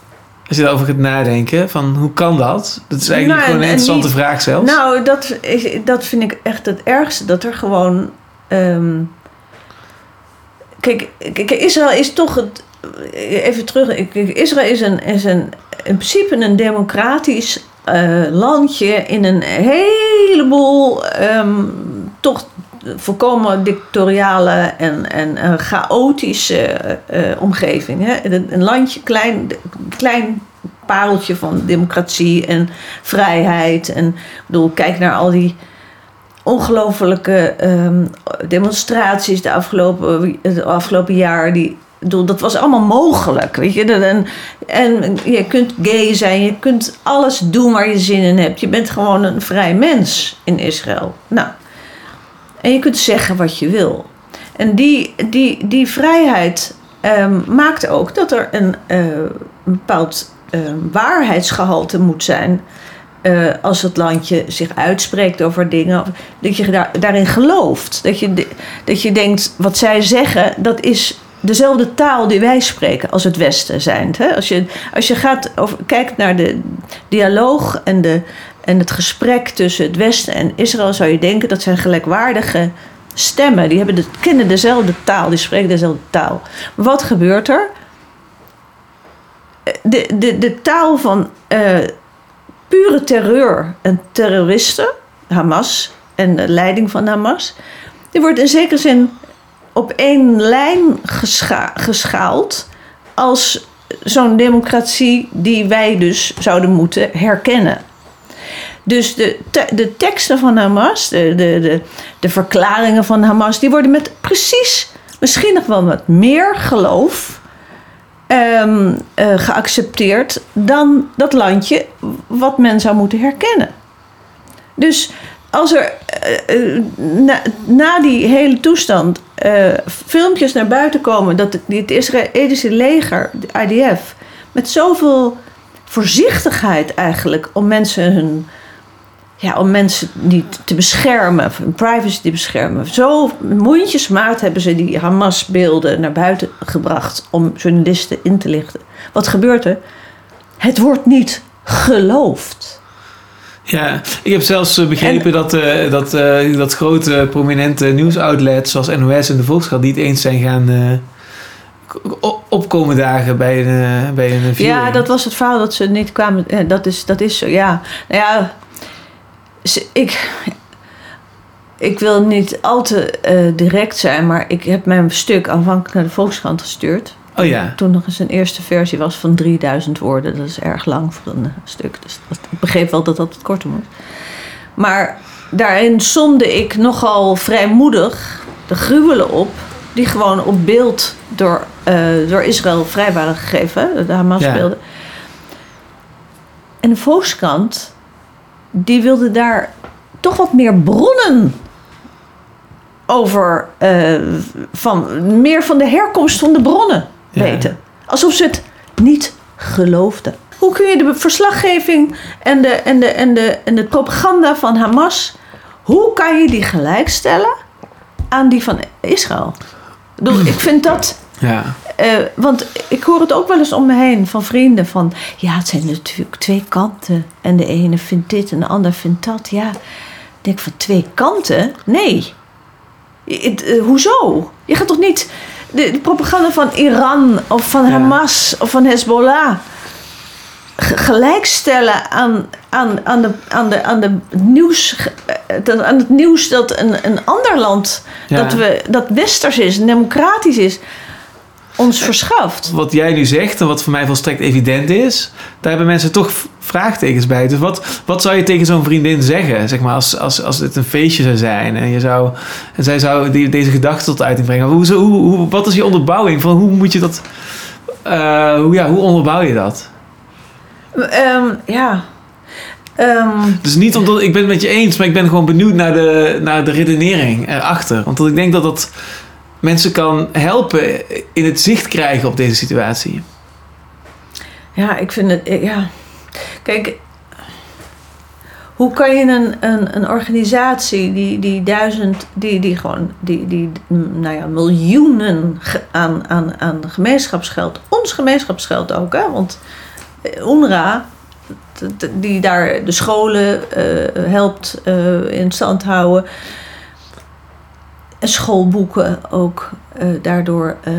Als je daarover gaat nadenken, van hoe kan dat? Dat is eigenlijk Nou, gewoon een en- en interessante niet- vraag zelfs. Nou, dat, dat vind ik echt het ergste. Dat er gewoon. ehm, kijk, kijk, Israël is toch het. Even terug. Israël is, een, is een, in principe een democratisch eh, landje in een heleboel. ehm, toch volkomen dictatoriale en, en, chaotische eh, eh, omgeving. Hè? Een, landje, klein, klein pareltje van democratie en vrijheid. En ik bedoel, kijk naar al die ongelofelijke ehm, demonstraties de afgelopen, het afgelopen jaar. Die, bedoel, dat was allemaal mogelijk. Weet je? En, en je kunt gay zijn, je kunt alles doen waar je zin in hebt. Je bent gewoon een vrij mens in Israël. Nou, en je kunt zeggen wat je wil. En die, die, die vrijheid ehm, maakt ook dat er een, eh, bepaald ehm, waarheidsgehalte moet zijn eh, als het landje zich uitspreekt over dingen, dat je daar, daarin gelooft. Dat je, dat je denkt, wat zij zeggen, dat is dezelfde taal die wij spreken als het Westen zijn. Als, je, als je gaat over, kijkt naar de dialoog en, de, en het gesprek tussen het Westen en Israël, zou je denken dat zijn gelijkwaardige stemmen. Die hebben de, kennen dezelfde taal, die spreken dezelfde taal. Wat gebeurt er? De, de, de taal van eh, pure terreur en terroristen, Hamas en de leiding van Hamas, die wordt in zekere zin op één lijn gescha- geschaald als zo'n democratie die wij dus zouden moeten herkennen. Dus de, de teksten van Hamas, de, de, de, verklaringen van Hamas, die worden met precies, misschien nog wel wat meer geloof ehm, eh, geaccepteerd dan dat landje wat men zou moeten herkennen. Dus als er eh, eh, na, die hele toestand filmpjes naar buiten komen dat het Israëlische leger, de IDF, met zoveel voorzichtigheid eigenlijk om mensen hun ja, om mensen niet te beschermen, hun privacy te beschermen. Zo mondjesmaat hebben ze die Hamas-beelden naar buiten gebracht om journalisten in te lichten. Wat gebeurt er? Het wordt niet geloofd. Ja, ik heb zelfs eh, begrepen dat, eh, dat, eh, dat grote prominente nieuwsoutlets zoals NOS en de Volkskrant niet eens zijn gaan o- opkomen dagen bij een, bij een viewing. Ja, dat was het verhaal dat ze niet kwamen. Dat, is, dat is zo, ja. Nou ja, ik, ik wil niet al te eh, direct zijn, maar ik heb mijn stuk aanvankelijk naar de Volkskrant gestuurd. Oh ja. Toen nog eens een eerste versie was van 3000 woorden. Dat is erg lang voor een eh, stuk. Dus dat, ik begreep wel dat dat wat korter moet. Maar daarin somde ik nogal vrijmoedig de gruwelen op. Die gewoon op beeld door, eh, door Israël vrij waren gegeven. De Hamas-beelden. En de Volkskrant, die wilde daar toch wat meer bronnen over. eh, van, meer van de herkomst van de bronnen Ja. weten. Alsof ze het niet geloofden. Hoe kun je de verslaggeving en de, en de, en de, en de propaganda van Hamas... hoe kan je die gelijkstellen aan die van Israël? Ik vind dat... Ja. Eh, want ik hoor het ook wel eens om me heen van vrienden van... ja, het zijn natuurlijk twee kanten. En de ene vindt dit en de ander vindt dat. Ja, ik denk van twee kanten? Nee. Eh, hoezo? Je gaat toch niet de, de propaganda van Iran of van Ja. Hamas of van Hezbollah ge- gelijkstellen aan, aan, aan, de, aan, de, aan, de nieuws, eh, aan het nieuws dat een, een ander land Ja. dat, we, dat westers is en democratisch is, ons verschaft. Wat jij nu zegt en wat voor mij volstrekt evident is, daar hebben mensen toch vraagtekens bij. Dus wat, wat zou je tegen zo'n vriendin zeggen, zeg maar, als, als, als dit een feestje zou zijn en, je zou, en zij zou die, deze gedachte tot uiting brengen? Hoe, zo- hoe, hoe, wat is je onderbouwing? Van hoe moet je dat, eh, hoe, ja, hoe onderbouw je dat? Ehm, ja. Ehm, Dus niet omdat ik ben het met je eens, maar ik ben gewoon benieuwd naar de, naar de redenering erachter. Want dat ik denk dat dat mensen kan helpen in het zicht krijgen op deze situatie. Ja, ik vind het. ik- Ja. Kijk, hoe kan je een, een, een organisatie die, die duizend, die, die gewoon, die, die nou ja, miljoenen aan, aan, aan gemeenschapsgeld, ons gemeenschapsgeld ook, hè? Want eh, t- t- die daar de scholen eh, helpt eh, in stand houden. En schoolboeken ook eh, daardoor eh,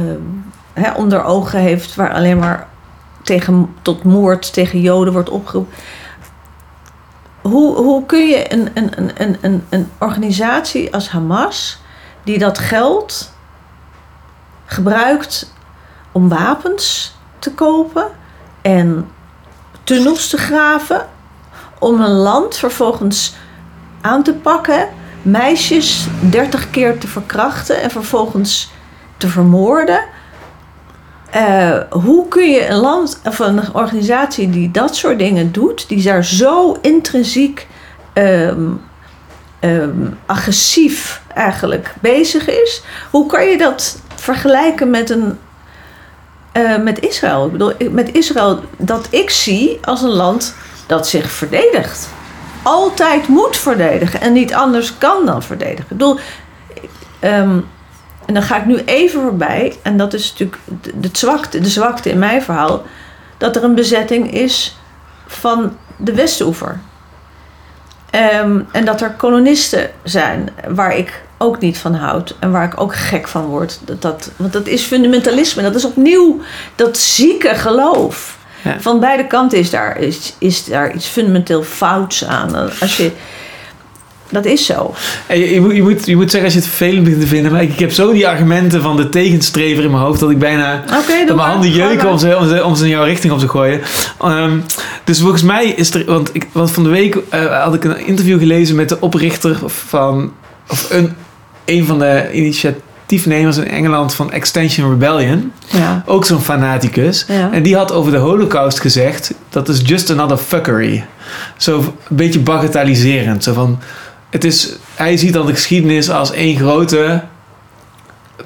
hè, onder ogen heeft, waar alleen maar tegen, tot moord tegen Joden wordt opgeroepen. Hoe, hoe kun je een, een, een, een, een organisatie als Hamas, die dat geld gebruikt om wapens te kopen en tunnels te graven, om een land vervolgens aan te pakken, meisjes 30 keer te verkrachten en vervolgens te vermoorden. Eh, hoe kun je een land of een organisatie die dat soort dingen doet, die daar zo intrinsiek ehm, ehm, agressief eigenlijk bezig is, hoe kan je dat vergelijken met een eh, met Israël? Ik bedoel, met Israël dat ik zie als een land dat zich verdedigt. Altijd moet verdedigen en niet anders kan dan verdedigen. Ik bedoel, ehm, en dan ga ik nu even voorbij, en dat is natuurlijk de, zwakte, de zwakte in mijn verhaal, dat er een bezetting is van de Westoever. Ehm, en dat er kolonisten zijn waar ik ook niet van houd en waar ik ook gek van word. Dat, dat, want dat is fundamentalisme, dat is opnieuw dat zieke geloof. Ja. Van beide kanten is daar, is, is daar iets fundamenteel fouts aan. Als je, dat is zo. En je, je, moet, je, moet, je moet zeggen als je het vervelend begint te vinden. Maar ik, ik heb zo die argumenten van de tegenstrever in mijn hoofd. Dat ik bijna dat mijn handen jeuken om ze, om, ze, om ze in jouw richting op te gooien. Ehm, dus volgens mij is er... Want, ik, want van de week eh, had ik een interview gelezen met de oprichter van... Of een, een van de initiatiefnemers in Engeland van Extension Rebellion. Ja. Ook zo'n fanaticus. Ja. En die had over de holocaust gezegd... Dat is just another fuckery. Zo een beetje bagatelliserend. Zo van... Het is, hij ziet dan de geschiedenis als één grote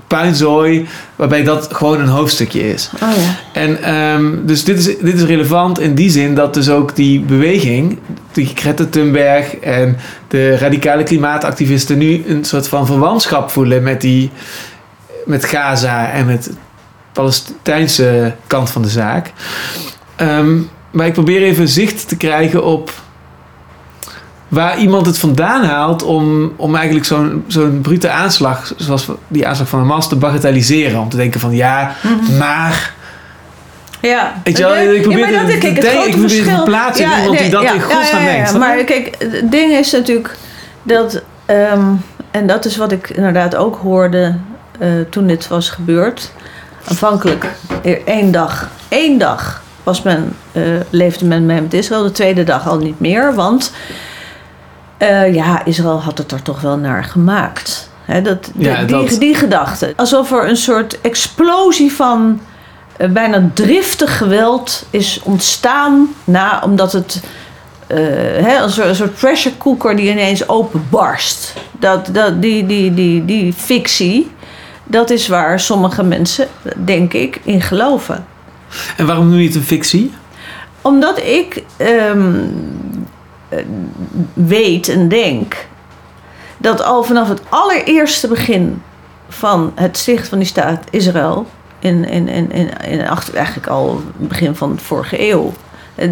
puinzooi... waarbij dat gewoon een hoofdstukje is. Oh ja. En ehm, dus dit is, dit is relevant in die zin dat dus ook die beweging, die Greta Thunberg en de radicale klimaatactivisten nu een soort van verwantschap voelen met die met Gaza en met de Palestijnse kant van de zaak. Ehm, maar ik probeer even zicht te krijgen op waar iemand het vandaan haalt om, om eigenlijk zo'n zo'n brute aanslag, zoals die aanslag van Hamas, te bagatelliseren. Om te denken van ja, maar Ja, Weet je wel, ik probeer maar dat, te- kijk, te het grote ik probeer te verschil- verplaatsen in iemand die dat in godsnaam denkt, snap je? Maar kijk, het ding is natuurlijk dat, ehm, en dat is wat ik inderdaad ook hoorde eh, toen dit was gebeurd. Aanvankelijk eh, één dag, één dag was men, eh, leefde men met Israël, de tweede dag al niet meer, want eh, ja, Israël had het er toch wel naar gemaakt. Dat, Ja, die, dat- die gedachte. Alsof er een soort explosie van eh, bijna driftig geweld is ontstaan na, omdat het als een soort pressure cooker die ineens openbarst. Dat, dat, die, die, die, die fictie, dat is waar sommige mensen, denk ik, in geloven. En waarom noem je het een fictie? Omdat ik ehm, eh, weet en denk dat al vanaf het allereerste begin van het sticht van die staat Israël, in, in, in, in, in acht- eigenlijk al begin van de vorige eeuw, eh,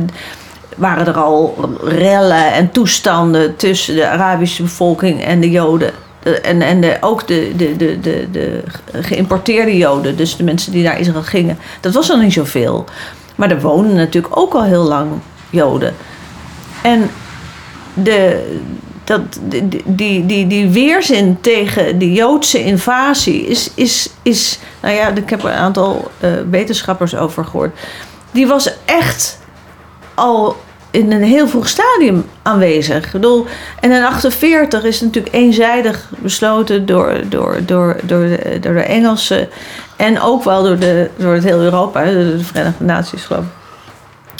waren er al rellen en toestanden tussen de Arabische bevolking en de Joden. De- En, en de, ook de, de, de, de, de geïmporteerde Joden, dus de mensen die naar Israël gingen. Dat was al niet zoveel. Maar er woonden natuurlijk ook al heel lang Joden. En de, dat, die, die, die, die weerzin tegen de Joodse invasie is, is, is nou ja, ik heb er een aantal eh, wetenschappers over gehoord. Die was echt al in een heel vroeg stadium aanwezig. Ik bedoel, en in 48 is natuurlijk eenzijdig besloten door, door, door, door, de, door de Engelsen en ook wel door, de, door het heel Europa, door de Verenigde Naties geloof ik.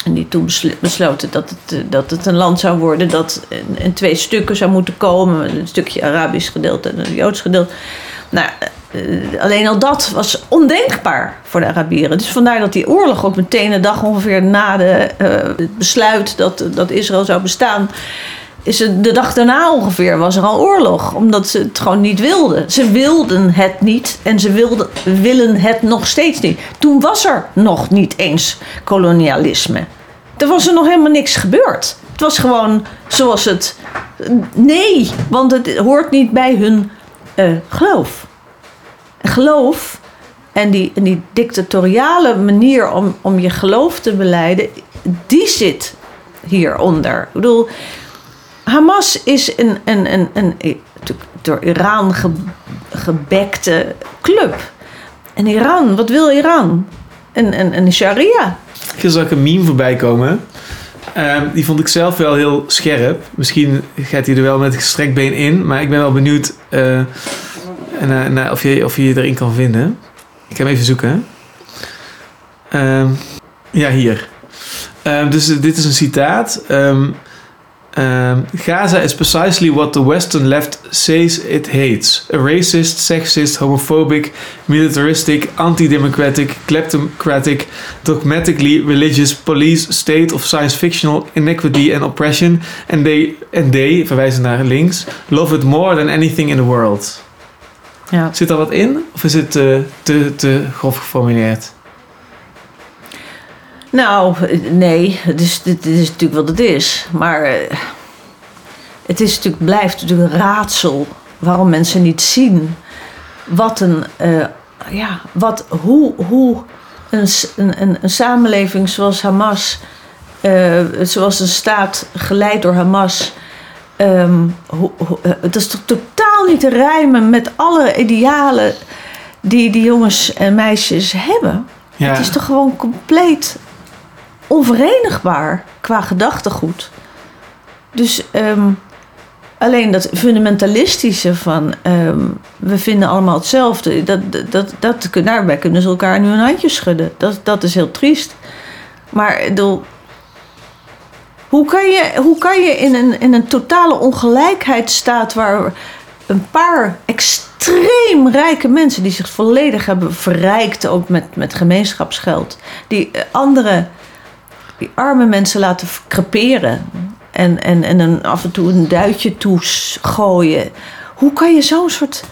En die toen besl- besloten dat het, eh, dat het een land zou worden dat in, twee stukken zou moeten komen. Een stukje Arabisch gedeelte en een Joods gedeelte. Nou, eh, alleen al dat was ondenkbaar voor de Arabieren. Dus vandaar dat die oorlog ook meteen een dag ongeveer na de, eh, het besluit dat, dat Israël zou bestaan. Is de dag daarna ongeveer was er al oorlog. Omdat ze het gewoon niet wilden. Ze wilden het niet en ze wilden, willen het nog steeds niet. Toen was er nog niet eens kolonialisme. Er was er nog helemaal niks gebeurd. Het was gewoon zoals het. Nee, want het hoort niet bij hun eh, geloof. Geloof en die, die dictatoriale manier om, om je geloof te beleiden, die zit hieronder. Ik bedoel, Hamas is een, een, een, een, natuurlijk door Iran ge, gebekte club. En Iran, wat wil Iran? Een, een, een sharia. Gisteren zag ik een meme voorbij komen. Ehm, die vond ik zelf wel heel scherp. Misschien gaat hij er wel met gestrekt been in. Maar ik ben wel benieuwd eh, naar of, je, of je erin kan vinden. Ik ga hem even zoeken. Ehm, ja, hier. Ehm, dus eh, dit is een citaat. Um, Gaza is precisely what the Western left says it hates. A racist, sexist, homophobic, militaristic, anti-democratic, kleptocratic, dogmatically religious police state of science fictional inequity and oppression. And they, and they, verwijzen naar links, love it more than anything in the world. Ja. Zit daar wat in? Of is het te, te grof geformuleerd? Nou, nee, het is, dit is natuurlijk wat het is. Maar eh, het is natuurlijk, blijft natuurlijk een raadsel waarom mensen niet zien wat een, eh, ja, wat, hoe, hoe een, een, een, samenleving zoals Hamas, eh, zoals een staat geleid door Hamas, eh, het is toch totaal niet te rijmen met alle idealen die die jongens en meisjes hebben. Ja. Het is toch gewoon compleet onverenigbaar qua gedachtegoed. Dus ehm, alleen dat fundamentalistische van ehm, we vinden allemaal hetzelfde, dat, dat, dat, daarbij kunnen ze elkaar nu een handje schudden. Dat, dat is heel triest. Maar bedoel, hoe kan je, hoe kan je in, een, in een totale ongelijkheidsstaat waar een paar extreem rijke mensen die zich volledig hebben verrijkt, ook met, met gemeenschapsgeld, die eh, andere, die arme mensen laten creperen en, en, en een, af en toe een duitje toegooien. Hoe kan je zo'n soort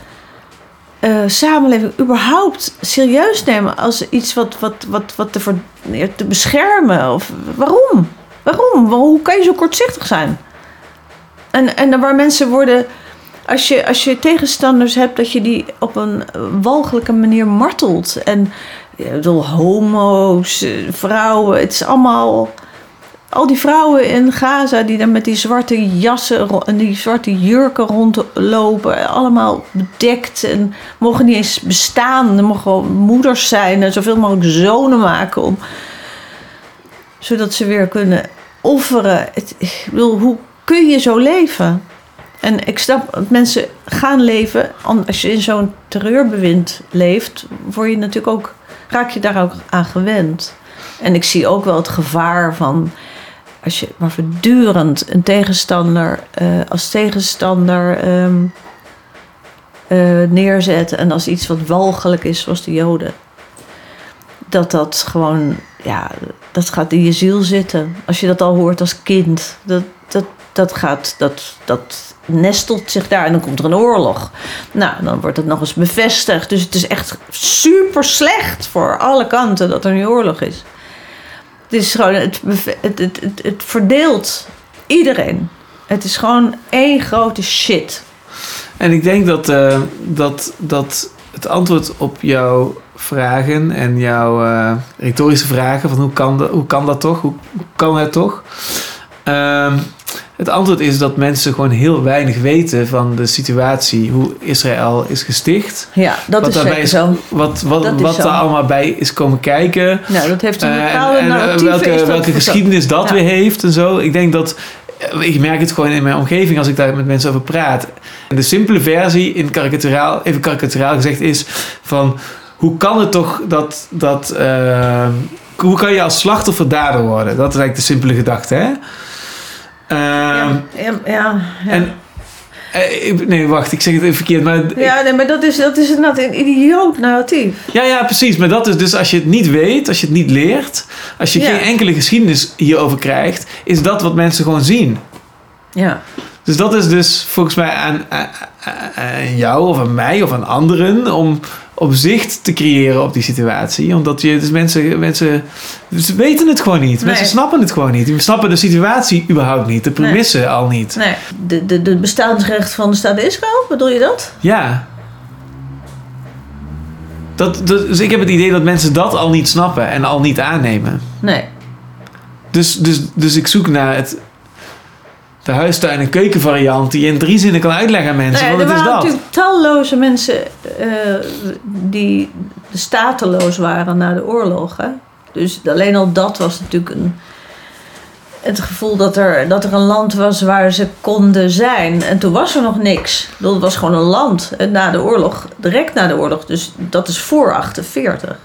eh, samenleving überhaupt serieus nemen als iets wat, wat, wat, wat te, ver- te beschermen? Of, waarom? Waarom? Hoe kan je zo kortzichtig zijn? En, en waar mensen worden als je, als je tegenstanders hebt, dat je die op een walgelijke manier martelt. En ik bedoel, homo's, eh, vrouwen, het is allemaal. Al die vrouwen in Gaza die daar met die zwarte jassen en die zwarte jurken rondlopen, allemaal bedekt en mogen niet eens bestaan. Er mogen moeders zijn en zoveel mogelijk zonen maken om, zodat ze weer kunnen offeren. Het, hoe kun je zo leven? En ik snap, dat mensen gaan leven. Als je in zo'n terreurbewind leeft, word je natuurlijk ook, raak je daar ook aan gewend. En ik zie ook wel het gevaar van. Als je maar voortdurend een tegenstander eh, als tegenstander ehm, eh, neerzet. En als iets wat walgelijk is, zoals de Joden. Dat dat gewoon, ja, dat gaat in je ziel zitten. Als je dat al hoort als kind. Dat, dat, dat gaat, dat, dat nestelt zich daar en dan komt er een oorlog. Nou, dan wordt het nog eens bevestigd. Dus het is echt super slecht voor alle kanten dat er nu oorlog is. Het is gewoon, het, het, het, het, verdeelt iedereen. Het is gewoon één grote shit. En ik denk dat, eh, dat, dat het antwoord op jouw vragen en jouw eh, retorische vragen van hoe kan, dat, hoe kan dat toch? Hoe, kan het toch? Ehm, het antwoord is dat mensen gewoon heel weinig weten van de situatie, hoe Israël is gesticht. Ja, dat wat is daarbij is, zo. wat, wat, Dat wat er allemaal bij is komen kijken. Nou, dat heeft een Eh, bepaalde en, en, eh, welke, welke geschiedenis dat Ja. weer heeft en zo. Ik denk dat. eh, Ik merk het gewoon in mijn omgeving als ik daar met mensen over praat. En de simpele versie, in karikaturaal, even karikaturaal gezegd, is van hoe kan het toch dat. dat hoe kan je als slachtoffer dader worden? Dat is eigenlijk de simpele gedachte, hè? Ehm, Ja, ja. En. eh, nee, wacht, ik zeg het even verkeerd. Maar Ja, nee, maar dat is, dat is inderdaad een idioot narratief. Ja, ja, precies. Maar dat is dus als je het niet weet, als je het niet leert, als je Ja. geen enkele geschiedenis hierover krijgt, is dat wat mensen gewoon zien. Ja. Dus dat is dus volgens mij aan, aan, aan jou of aan mij of aan anderen om op zicht te creëren op die situatie. Omdat je, dus mensen, mensen ze weten het gewoon niet. Mensen snappen het gewoon niet. Die snappen de situatie überhaupt niet. De premissen al niet. Nee, de, de, de bestaansrecht van de staat Israël, bedoel je dat? Ja. Dat, dat, dus ik heb het idee dat mensen dat al niet snappen en al niet aannemen. Nee. Dus, dus, dus ik zoek naar het, de huistuin- en keukenvariant die je in drie zinnen kan uitleggen aan mensen. Nee, Want er het is waren dat. natuurlijk talloze mensen eh, die stateloos waren na de oorlog. Hè? Dus alleen al dat was natuurlijk een, het gevoel dat er, dat er een land was waar ze konden zijn. En toen was er nog niks. Het was gewoon een land na de oorlog, direct na de oorlog. Dus dat is voor 48.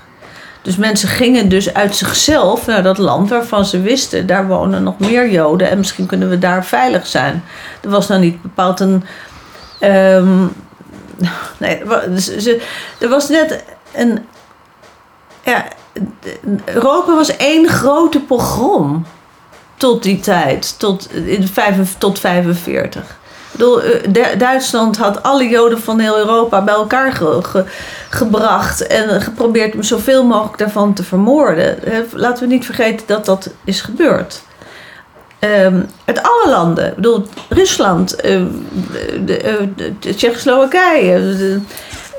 Dus mensen gingen dus uit zichzelf naar dat land waarvan ze wisten, daar wonen nog meer Joden en misschien kunnen we daar veilig zijn. Er was nou niet bepaald een. ehm, nee, er dus er was net een. Ja, Europa was één grote pogrom tot die tijd, tot, in tot 45. Eh, Du- Duitsland had alle Joden van heel Europa bij elkaar ge- ge- gebracht en geprobeerd om zoveel mogelijk daarvan te vermoorden. Eh, Laten we niet vergeten dat dat is gebeurd. Uit alle landen. Ik bedoel, Rusland, de Tsjechoslowakije,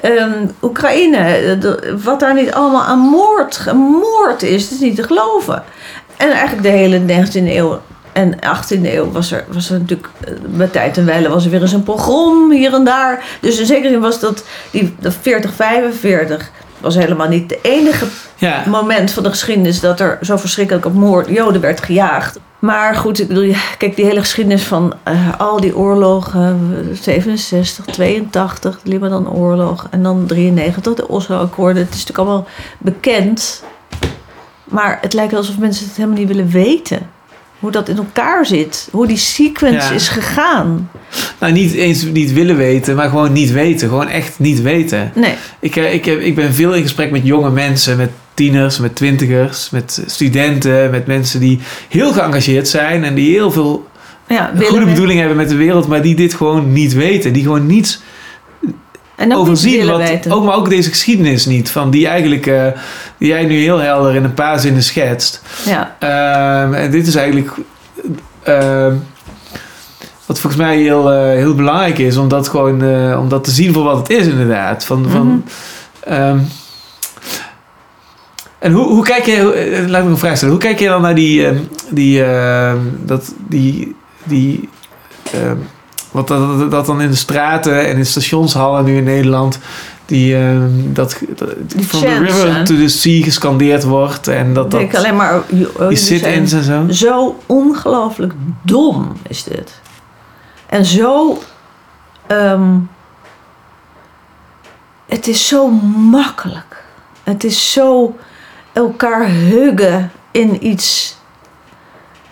ehm, Oekraïne. wat daar niet allemaal aan moord, gemoord is, dat is niet te geloven. En eigenlijk de hele 19e eeuw en 18e eeuw was er, was er natuurlijk... eh, Bij tijd en wijle was er weer eens een pogrom hier en daar. Dus in zekere zin was dat, die, dat 40, 45... was helemaal niet de enige Ja, moment van de geschiedenis dat er zo verschrikkelijk op moord, Joden werd gejaagd. Maar goed, ik bedoel, kijk, die hele geschiedenis van eh, al die oorlogen, eh, 67, 82, de Libanon-oorlog en dan 93, de Oslo-akkoorden. Het is natuurlijk allemaal bekend. Maar het lijkt alsof mensen het helemaal niet willen weten. Hoe dat in elkaar zit. Hoe die sequence Ja. is gegaan. nou niet eens niet willen weten, maar gewoon niet weten. Gewoon echt niet weten. Nee. Ik, eh, ik, heb, ik ben veel in gesprek met jonge mensen, met tieners, met twintigers, met studenten, met mensen die heel geëngageerd zijn en die heel veel Ja, goede bedoelingen hebben met de wereld, maar die dit gewoon niet weten. Die gewoon niets En overzien. Wat, weten. ook, maar ook deze geschiedenis niet. Van die eigenlijk, eh, die jij nu heel helder in een paar zinnen schetst. Ja. Ehm, en dit is eigenlijk ehm, wat volgens mij heel, eh, heel belangrijk is, om dat gewoon eh, om dat te zien voor wat het is, inderdaad. Van, van, Mhm. ehm, en hoe, hoe kijk je, laat me een vraag stellen, hoe kijk je dan naar die, die, dat, die, die, wat dat, dan in de straten en in stationshallen nu in Nederland, die, ehm, dat, dat Die from the river hè? to the sea gescandeerd wordt en dat Ik dat, alleen maar... oh, die sit-ins en zo. Zo ongelooflijk dom is dit. En zo. ehm, het is zo makkelijk. Het is zo elkaar huggen in iets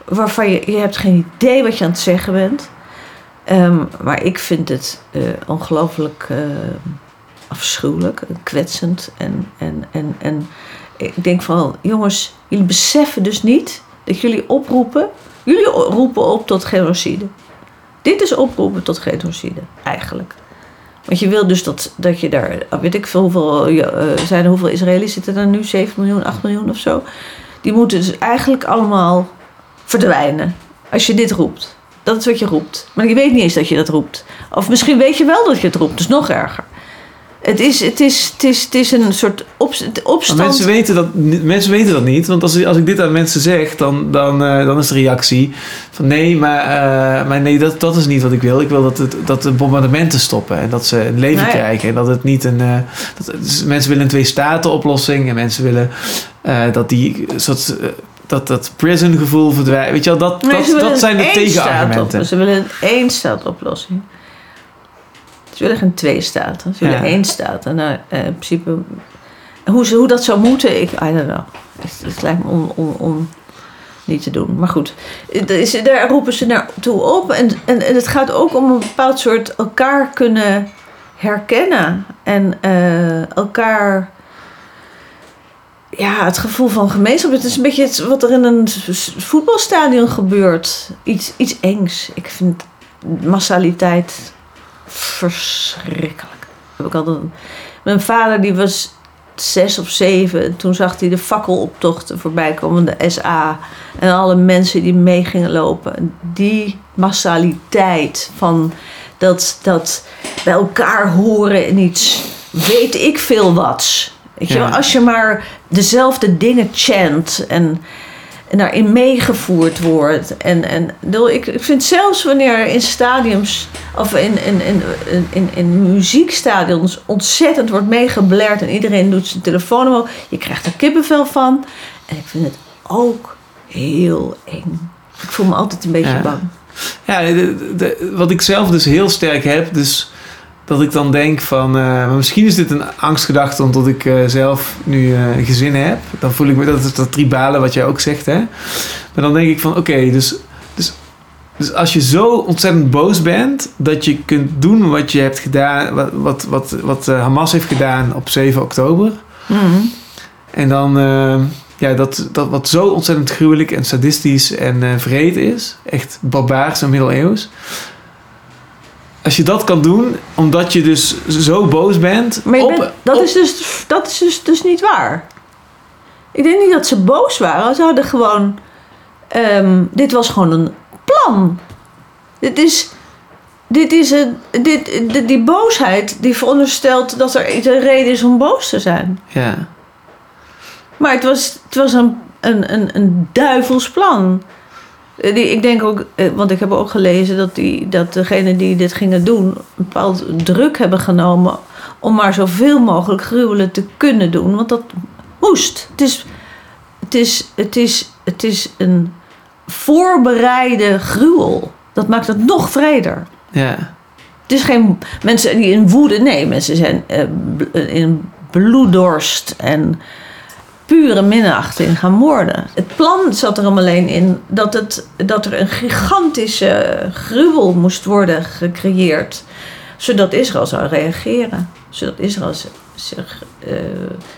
waarvan je, je hebt geen idee wat je aan het zeggen bent. Ehm, maar ik vind het eh, ongelooflijk eh, afschuwelijk, en kwetsend. En, en, en, en ik denk van, jongens, jullie beseffen dus niet dat jullie oproepen. Jullie roepen op tot genocide. Dit is oproepen tot genocide, eigenlijk. Want je wil dus dat, dat je daar, weet ik veel hoeveel, eh, zijn er hoeveel Israëli's zitten er nu? 7 miljoen, 8 miljoen of zo. Die moeten dus eigenlijk allemaal verdwijnen. Als je dit roept. Dat is wat je roept. Maar je weet niet eens dat je dat roept. Of misschien weet je wel dat je het roept. Dus nog erger. Het is, het is, het is, het is een soort op, Maar opstand. mensen weten, dat, mensen weten dat niet. Want als, als ik dit aan mensen zeg, dan, dan, eh, dan is de reactie van nee, maar, eh, maar nee, dat, dat is niet wat ik wil. Ik wil dat, het, dat de bombardementen stoppen en dat ze een leven Nee. krijgen. En dat het niet een. eh, dat, dus mensen willen een twee-staten-oplossing en mensen willen dat die soort. Dat, dat prison gevoel verdwijnt. Weet je wel, dat, dat, dat zijn de tegenargumenten. Ze willen een één-staat-oplossing. Ze willen geen twee staten. Ze willen Ja. één staat. En nou, in principe... Hoe, ze, hoe dat zou moeten, ik... I don't know. Het, lijkt me on, on, on, niet te doen. Maar goed, daar roepen ze naartoe op. En, en, en het gaat ook om een bepaald soort elkaar kunnen herkennen. En eh, elkaar... Ja, het gevoel van gemeenschap. Het is een beetje wat er in een voetbalstadion gebeurt. Iets, iets engs. Ik vind massaliteit verschrikkelijk. Heb ik altijd... Mijn vader die was zes of zeven. En toen zag hij de fakkeloptochten voorbij komen. De SA. En alle mensen die mee gingen lopen. En Die massaliteit van dat, dat bij elkaar horen en iets weet ik veel wat. Weet je? Als je maar dezelfde dingen chant en, en daarin meegevoerd wordt. En, en ik ik, vind zelfs wanneer in stadiums of in, in, in, in, in, in muziekstadions ontzettend wordt meegeblerd en iedereen doet zijn telefoon omhoog, je krijgt er kippenvel van. En ik vind het ook heel eng. Ik voel me altijd een beetje Ja. bang. Ja, de- de- wat ik zelf dus heel sterk heb, dus dat ik dan denk van, eh, misschien is dit een angstgedachte omdat ik eh, zelf nu eh, een gezin heb. Dan voel ik me, dat is dat tribale wat jij ook zegt, hè. Maar dan denk ik van, oké, dus, dus, dus als je zo ontzettend boos bent, dat je kunt doen wat je hebt gedaan, wat, wat, wat, wat eh, Hamas heeft gedaan op 7 oktober. En dan, eh, ja, dat, dat wat zo ontzettend gruwelijk en sadistisch en eh vreed is, echt barbaars en middeleeuws. Als je dat kan doen, omdat je dus zo boos bent. Maar je op, bent- dat, op- is dus, dat is dus, dus niet waar. Ik denk niet dat ze boos waren. Ze hadden gewoon... ehm, dit was gewoon een plan. Dit is... Dit is een, dit, die, die boosheid die veronderstelt dat er iets een reden is om boos te zijn. Ja, Maar het was, het was een, een, een, een duivels plan. Eh, Die, ik denk ook, eh, want ik heb ook gelezen dat, die, dat degenen die dit gingen doen... een bepaald druk hebben genomen om maar zoveel mogelijk gruwelen te kunnen doen. Want dat moest. Het is, het is, het is, het is een voorbereide gruwel. Dat maakt het nog vreder. ja, Het is geen mensen die in woede. Nee, mensen zijn eh, in bloeddorst en pure minachting gaan moorden. Het plan zat er om alleen in dat, het, dat er een gigantische gruwel moest worden gecreëerd. Zodat Israël zou reageren. Zodat Israël zich eh,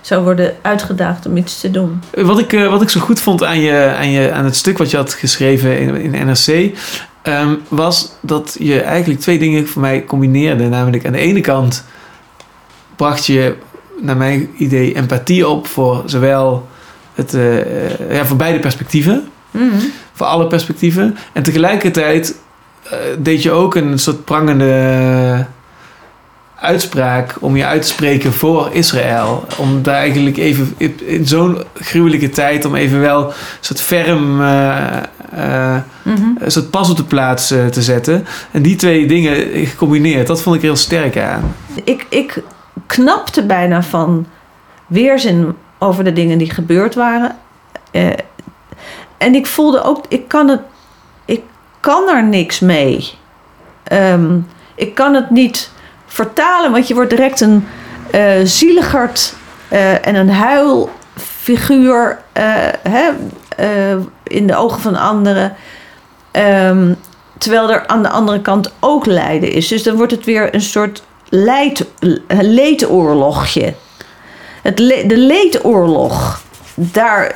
zou worden uitgedaagd om iets te doen. Wat ik, eh, wat ik zo goed vond aan, je, aan, je, aan het stuk wat je had geschreven in, in NRC... ehm, was dat je eigenlijk twee dingen voor mij combineerde. Namelijk aan de ene kant bracht je, naar mijn idee, empathie op... voor zowel het, eh, eh, ja, voor beide perspectieven. Voor alle perspectieven. En tegelijkertijd eh, deed je ook een soort prangende uitspraak om je uit te spreken voor Israël. Om daar eigenlijk even in zo'n gruwelijke tijd om even wel een soort ferm eh, eh, een soort pas op de plaats te zetten. En die twee dingen gecombineerd, dat vond ik heel sterk aan. ik, ik knapte bijna van weerzin over de dingen die gebeurd waren. Eh, en ik voelde ook, ik kan, het, ik kan er niks mee. Ehm, ik kan het niet vertalen, want je wordt direct een eh zieligerd eh, en een huilfiguur hè, in de ogen van anderen. Ehm, terwijl er aan de andere kant ook lijden is. Dus dan wordt het weer een soort leedoorlogje. Het de leedoorlog, daar,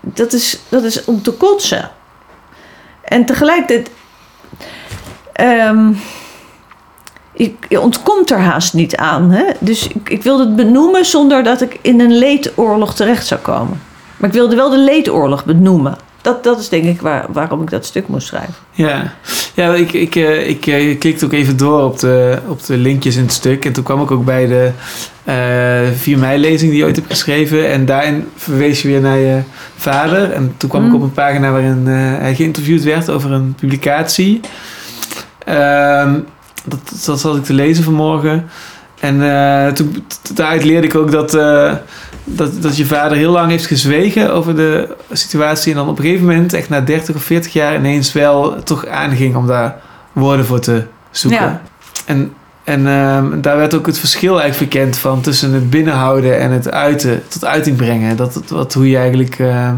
dat, is, dat is om te kotsen. En tegelijkertijd, ehm, je ontkomt er haast niet aan. Hè? Dus ik, ik wilde het benoemen zonder dat ik in een leedoorlog terecht zou komen. Maar ik wilde wel de leedoorlog benoemen. Dat, dat is denk ik waar, waarom ik dat stuk moest schrijven. Ja, ja ik, ik, eh, ik eh, klikte ook even door op de, op de linkjes in het stuk. En toen kwam ik ook bij de eh 4 mei-lezing die je ooit hebt geschreven. En daarin verwees je weer naar je vader. En toen kwam ik Mm. op een pagina waarin hij geïnterviewd werd over een publicatie. Ehm, dat, dat zat ik te lezen vanmorgen. En toen, daaruit leerde ik ook dat, dat, dat je vader heel lang heeft gezwegen over de situatie. En dan op een gegeven moment, echt na 30 of 40 jaar, ineens wel toch aanging om daar woorden voor te zoeken. Ja. En, en ehm, daar werd ook het verschil eigenlijk verkend van tussen het binnenhouden en het uiten, tot uiting brengen. Dat, dat, wat, hoe je eigenlijk, ehm,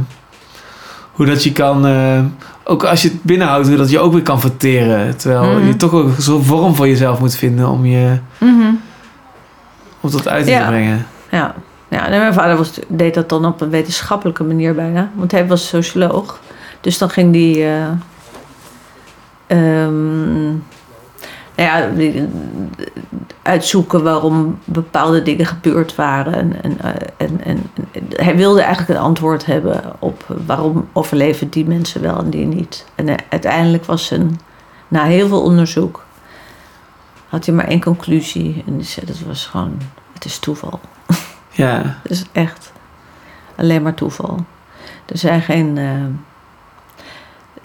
hoe dat je kan, ehm, ook als je het binnenhoudt, hoe dat je ook weer kan verteren. Terwijl Mhm. je toch ook zo'n vorm voor jezelf moet vinden om je, om tot uiting Ja. te brengen. Ja, ja en mijn vader deed dat dan op een wetenschappelijke manier bijna. Want hij was socioloog. Dus dan ging die... eh, ehm, nou ja, die- uitzoeken waarom bepaalde dingen gebeurd waren. En, en, eh, en, en, en hij wilde eigenlijk een antwoord hebben op waarom overleven die mensen wel en die niet. En eh, uiteindelijk was zijn, na heel veel onderzoek, had hij maar één conclusie. En die zei dat was gewoon, het is toeval. Ja, is echt alleen maar toeval. Er zijn geen, eh,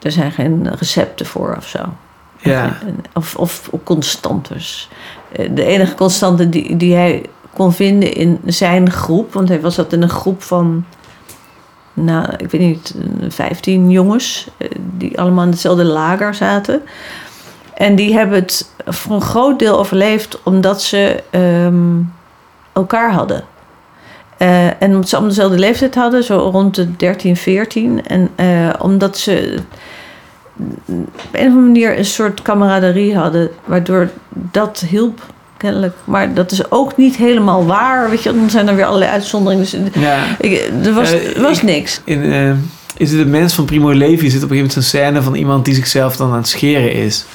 er zijn geen recepten voor of zo. ja, Of, of, of constantes. Eh, De enige constante die, die hij kon vinden in zijn groep, want hij was dat in een groep van, nou, ik weet niet, 15 jongens, eh, die allemaal in hetzelfde lager zaten. En die hebben het voor een groot deel overleefd omdat ze ehm, elkaar hadden. Eh, en omdat ze allemaal dezelfde leeftijd hadden, zo rond de 13, 14. En eh, omdat ze op een of andere manier een soort camaraderie hadden, waardoor dat hielp, kennelijk. Maar dat is ook niet helemaal waar. Weet je, dan zijn er weer allerlei uitzonderingen. Dus Ja. ik, er was, Eh, was ik- niks. In, is het de mens van Primo Levi? Zit op een gegeven moment zo'n scène van iemand die zichzelf dan aan het scheren is.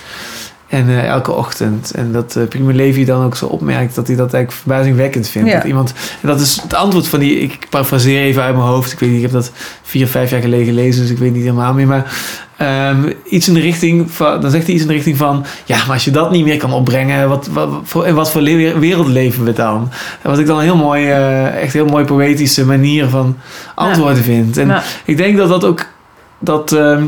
En eh, elke ochtend. En dat eh, Primo Levi dan ook zo opmerkt dat hij dat eigenlijk verbazingwekkend vindt. Ja. Dat iemand, en dat is het antwoord van die, ik parafraseer even uit mijn hoofd. Ik weet niet, ik heb dat vier, vijf jaar geleden gelezen, dus ik weet niet helemaal meer. Maar ehm, iets in de richting van, dan zegt hij iets in de richting van, ja, maar als je dat niet meer kan opbrengen, wat, wat, voor, in wat voor wereld leven we dan? En wat ik dan een heel mooi, eh, echt heel mooi poëtische manier van antwoorden vind. En Ja. ik denk dat dat ook, dat, ehm,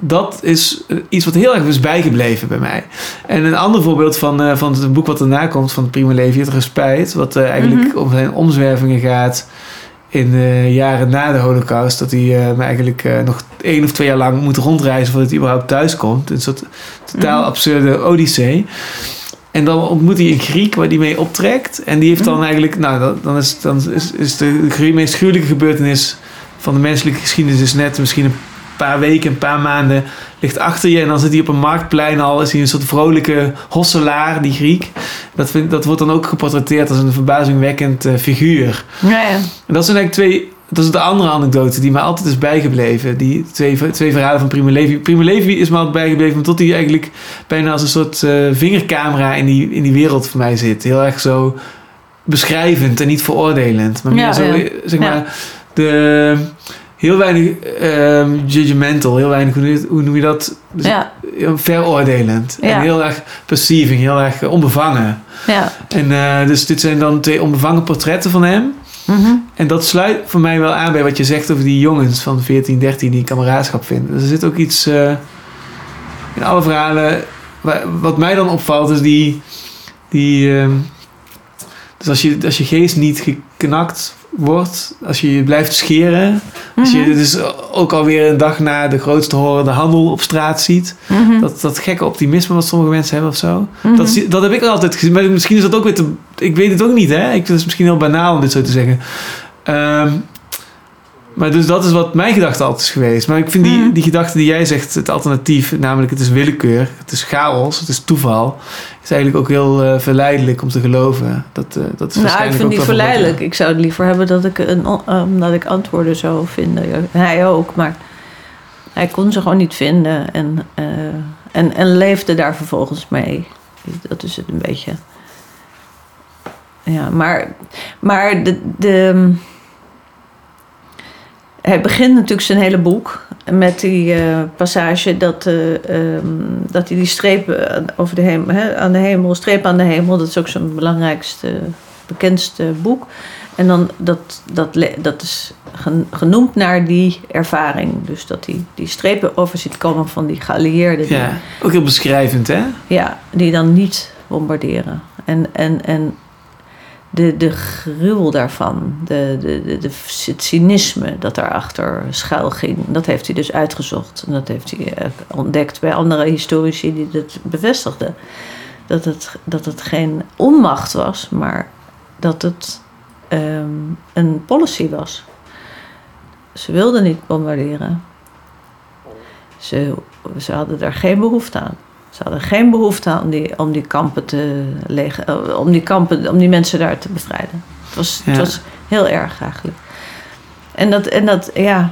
dat is eh, iets wat heel erg is bijgebleven bij mij. En een ander voorbeeld van, eh, van het boek wat erna komt van Primo Levi, Het Respijt, wat eh, eigenlijk om zijn omzwervingen gaat in de jaren na de holocaust. Dat hij eigenlijk nog één of twee jaar lang moet rondreizen voordat hij überhaupt thuis komt. Een soort totaal absurde odyssee. En dan ontmoet hij een Griek waar hij mee optrekt. En die heeft dan eigenlijk, nou, dan, dan is, dan is, is de meest gruwelijke gebeurtenis van de menselijke geschiedenis is net misschien een paar weken, een paar maanden ligt achter je. En dan zit hij op een marktplein al, is hij een soort vrolijke hosselaar, die Griek. Dat, vind, dat wordt dan ook geportretteerd als een verbazingwekkend eh, figuur. Ja, ja. En dat zijn eigenlijk twee. Dat is de andere anekdote die mij altijd is bijgebleven. Die twee, twee verhalen van Primo Levi. Primo Levi is me altijd bijgebleven tot hij eigenlijk bijna als een soort eh, vingercamera in die, in die wereld voor mij zit. Heel erg zo beschrijvend en niet veroordelend. Maar meer Ja, zo, ja. zeg Ja. maar, de, heel weinig ehm, judgmental, heel weinig, hoe noem je- dat? Dus Ja, veroordelend. Ja. En heel erg perceiving, heel erg eh, onbevangen. ja. En eh, dus dit zijn dan twee onbevangen portretten van hem. Mhm. En dat sluit voor mij wel aan bij wat je zegt over die jongens van 14, 13 die kameraadschap vinden. Dus er zit ook iets eh, in alle verhalen. wa- Wat mij dan opvalt is die. die ehm, dus als je, als je geest niet geknakt wordt, als je blijft scheren. Als je dus ook alweer een dag na de grootste horende handel op straat ziet. Mhm. Dat, dat gekke optimisme wat sommige mensen hebben of zo. Mhm. Dat, dat heb ik altijd gezien. Maar misschien is dat ook weer te... Ik weet het ook niet, hè. Ik vind het misschien heel banaal om dit zo te zeggen. Ehm, maar dus dat is wat mijn gedachte altijd is geweest. Maar ik vind die, Mhm. die gedachte die jij zegt, het alternatief... namelijk het is willekeur, het is chaos, het is toeval... is eigenlijk ook heel eh, verleidelijk om te geloven. Dat, eh, dat is Nou, ik vind ook die verleidelijk. Ik zou het liever hebben dat ik, een, um, dat ik antwoorden zou vinden. Hij ook, maar hij kon ze gewoon niet vinden. En, eh, en, en leefde daar vervolgens mee. Dat is het een beetje. Ja, maar, maar de, de, hij begint natuurlijk zijn hele boek met die eh, passage dat, eh, ehm, dat hij die strepen aan- over de hemel, hè, aan de hemel, streep aan de hemel, dat is ook zijn belangrijkste, bekendste boek. En dan dat, dat, dat is gen- genoemd naar die ervaring. Dus dat hij die strepen over ziet komen van die geallieerden. Ja, ook heel beschrijvend, hè? ja, die dan niet bombarderen. En, en, en de, de gruwel daarvan, de, de, de, het cynisme dat daarachter schuil ging, dat heeft hij dus uitgezocht. En dat heeft hij eh, ontdekt bij andere historici die dat bevestigden. Dat het, dat het geen onmacht was, maar dat het ehm, een policy was. Ze wilden niet bombarderen. Ze, ze hadden daar geen behoefte aan. Ze hadden geen behoefte aan om die, om die kampen te legen, eh, om die kampen, om die mensen daar te bevrijden. Het was, het was heel erg eigenlijk. En dat, en dat ja.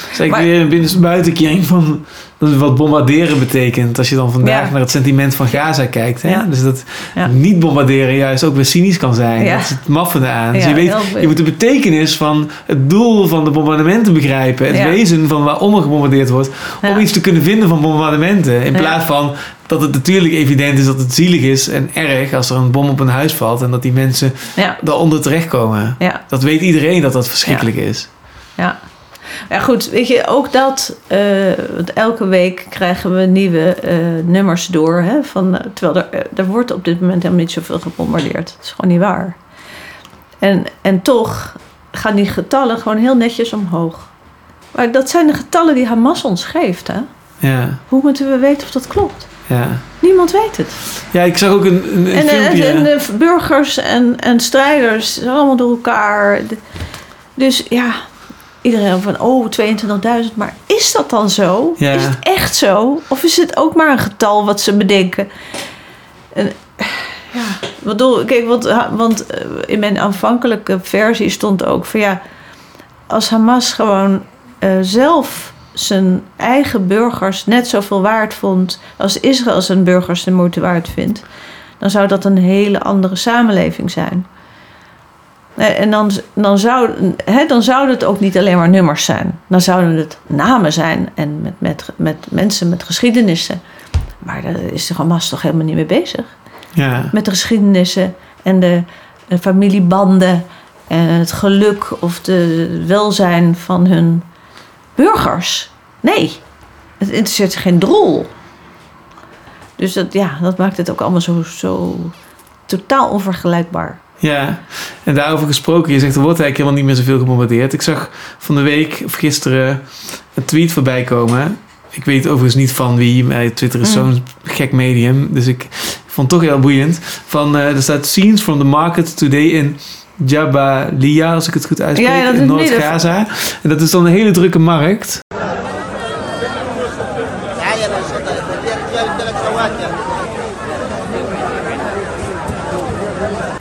Eigenlijk Maar- weer een binnen- buitenkering van wat bombarderen betekent. Als je dan vandaag Ja. naar het sentiment van Gaza kijkt. Hè? Ja. Dus dat Ja. niet bombarderen juist ook weer cynisch kan zijn. Dat is het maffende aan. Dus je, weet, je moet de betekenis van het doel van de bombardementen begrijpen. Het wezen van waarom er gebombardeerd wordt. Om iets te kunnen vinden van bombardementen. In plaats van dat het natuurlijk evident is dat het zielig is en erg als er een bom op een huis valt. En dat die mensen daaronder terechtkomen. Dat weet iedereen dat dat verschrikkelijk is. ja. Ja, goed, weet je, ook dat, eh, want elke week krijgen we nieuwe eh, nummers door. Hè, van, eh, terwijl er, er wordt op dit moment helemaal niet zoveel gebombardeerd. Dat is gewoon niet waar. En, en toch gaan die getallen gewoon heel netjes omhoog. Maar dat zijn de getallen die Hamas ons geeft, hè? Ja, Hoe moeten we weten of dat klopt? ja. Niemand weet het. Ja, ik zag ook een, een, een En, filmpje. en de burgers en, en strijders allemaal door elkaar. Dus ja, iedereen van, oh, 22.000. Maar is dat dan zo? Ja. Is het echt zo? Of is het ook maar een getal wat ze bedenken? En, ja, ik bedoel, kijk, want, want eh, in mijn aanvankelijke versie stond ook van ja, als Hamas gewoon eh, zelf zijn eigen burgers net zoveel waard vond als Israël zijn burgers de moeite waard vindt, dan zou dat een hele andere samenleving zijn. Eh, En dan, dan, zou, hè, dan zouden het ook niet alleen maar nummers zijn. Dan zouden het namen zijn en met, met, met mensen met geschiedenissen. Maar daar is de Hamas toch helemaal niet mee bezig Ja, met de geschiedenissen en de, de familiebanden en het geluk of de welzijn van hun burgers. Nee, het interesseert geen drol. Dus dat, ja, dat maakt het ook allemaal zo, zo totaal onvergelijkbaar. Ja. En daarover gesproken, je zegt er wordt eigenlijk helemaal niet meer zoveel gebombardeerd. Ik zag van de week of gisteren een tweet voorbij komen. Ik weet overigens niet van wie, maar Twitter is Mm. zo'n gek medium. Dus ik vond het toch heel boeiend. Van, eh, er staat scenes from the market today in Jabalia, als ik het goed uitspreek, Ja, ja, dat is in. Noord-Gaza. En dat is dan een hele drukke markt.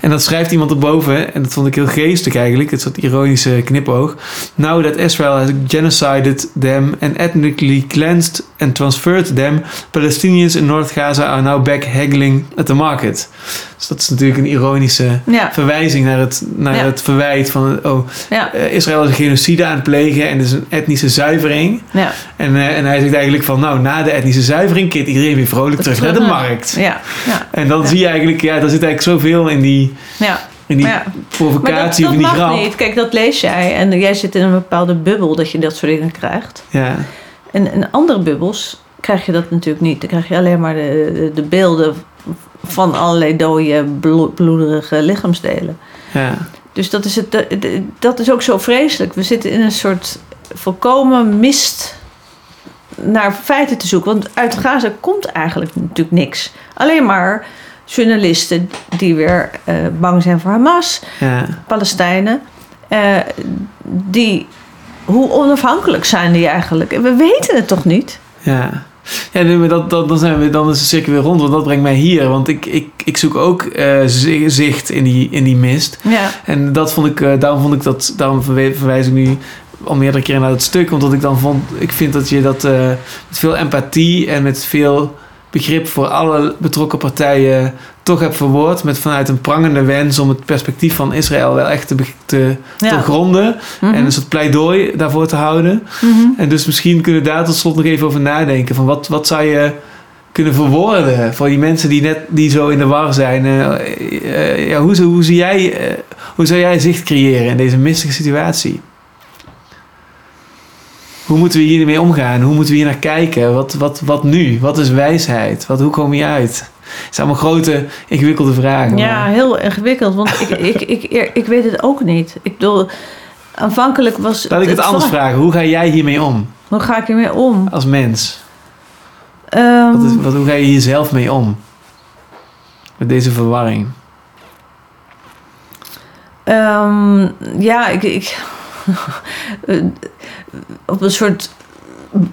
En dan schrijft iemand erboven, en dat vond ik heel geestig eigenlijk, het soort ironische knipoog. Now that Israel has genocided them and ethnically cleansed and transferred them, Palestinians in North Gaza are now back haggling at the market. Dus dat is natuurlijk een ironische Ja, verwijzing naar het, naar Ja. het verwijt van, oh, ja, eh, Israël is een genocide aan het plegen en is een etnische zuivering. ja. En, eh, en hij zegt eigenlijk van, nou, na de etnische zuivering keert iedereen weer vrolijk terug naar de markt. Ja, ja, En dan zie je eigenlijk, ja, daar zit eigenlijk zoveel in die, ja. in die. Maar dat, provocatie dat of in die mag grap. niet. Kijk, dat lees jij. En jij zit in een bepaalde bubbel dat je dat soort dingen krijgt. Ja, En in andere bubbels krijg je dat natuurlijk niet. Dan krijg je alleen maar de, de, de beelden van allerlei dode, blo- bloederige lichaamsdelen. ja, Dus dat is, het, dat is ook zo vreselijk. We zitten in een soort volkomen mist naar feiten te zoeken. Want uit Gaza komt eigenlijk natuurlijk niks. Alleen maar journalisten die weer eh, bang zijn voor Hamas. ja, Palestijnen. eh, die, hoe onafhankelijk zijn die eigenlijk? We weten het toch niet? ja. Ja, nee, maar dat, dat, dan, zijn we, dan is de cirkel weer rond, want dat brengt mij hier. Want ik, ik, ik zoek ook eh, zi- zicht in die, in die mist. Ja, En dat vond ik, eh, daarom vond ik dat, daarom verwijs ik nu al meerdere keren naar het stuk. Omdat ik dan vond, ik vind dat je dat eh, met veel empathie en met veel begrip voor alle betrokken partijen toch hebt verwoord. Met vanuit een prangende wens om het perspectief van Israël wel echt te, te, gronden. Mhm. En een soort pleidooi daarvoor te houden. Mhm. En dus misschien kunnen we daar tot slot nog even over nadenken. Van wat, wat zou je kunnen verwoorden voor die mensen die net die zo in de war zijn? Eh, eh, ja, hoe, hoe, zie jij, eh, hoe zou jij zicht creëren in deze mistige situatie? Hoe moeten we hiermee omgaan? Hoe moeten we hier naar kijken? Wat, wat, wat nu? Wat is wijsheid? Wat, hoe kom je uit? Het zijn allemaal grote, ingewikkelde vragen. Ja, maar- heel ingewikkeld, want ik, ik, ik, ik, weet het ook niet. Ik bedoel, aanvankelijk was... Laat ik het anders vraag. vragen. Hoe ga jij hiermee om Hoe ga ik ermee om? als mens? Ehm, Wat is, wat, hoe ga je hier zelf mee om? Met deze verwarring. ehm, ja, ik... ik op een soort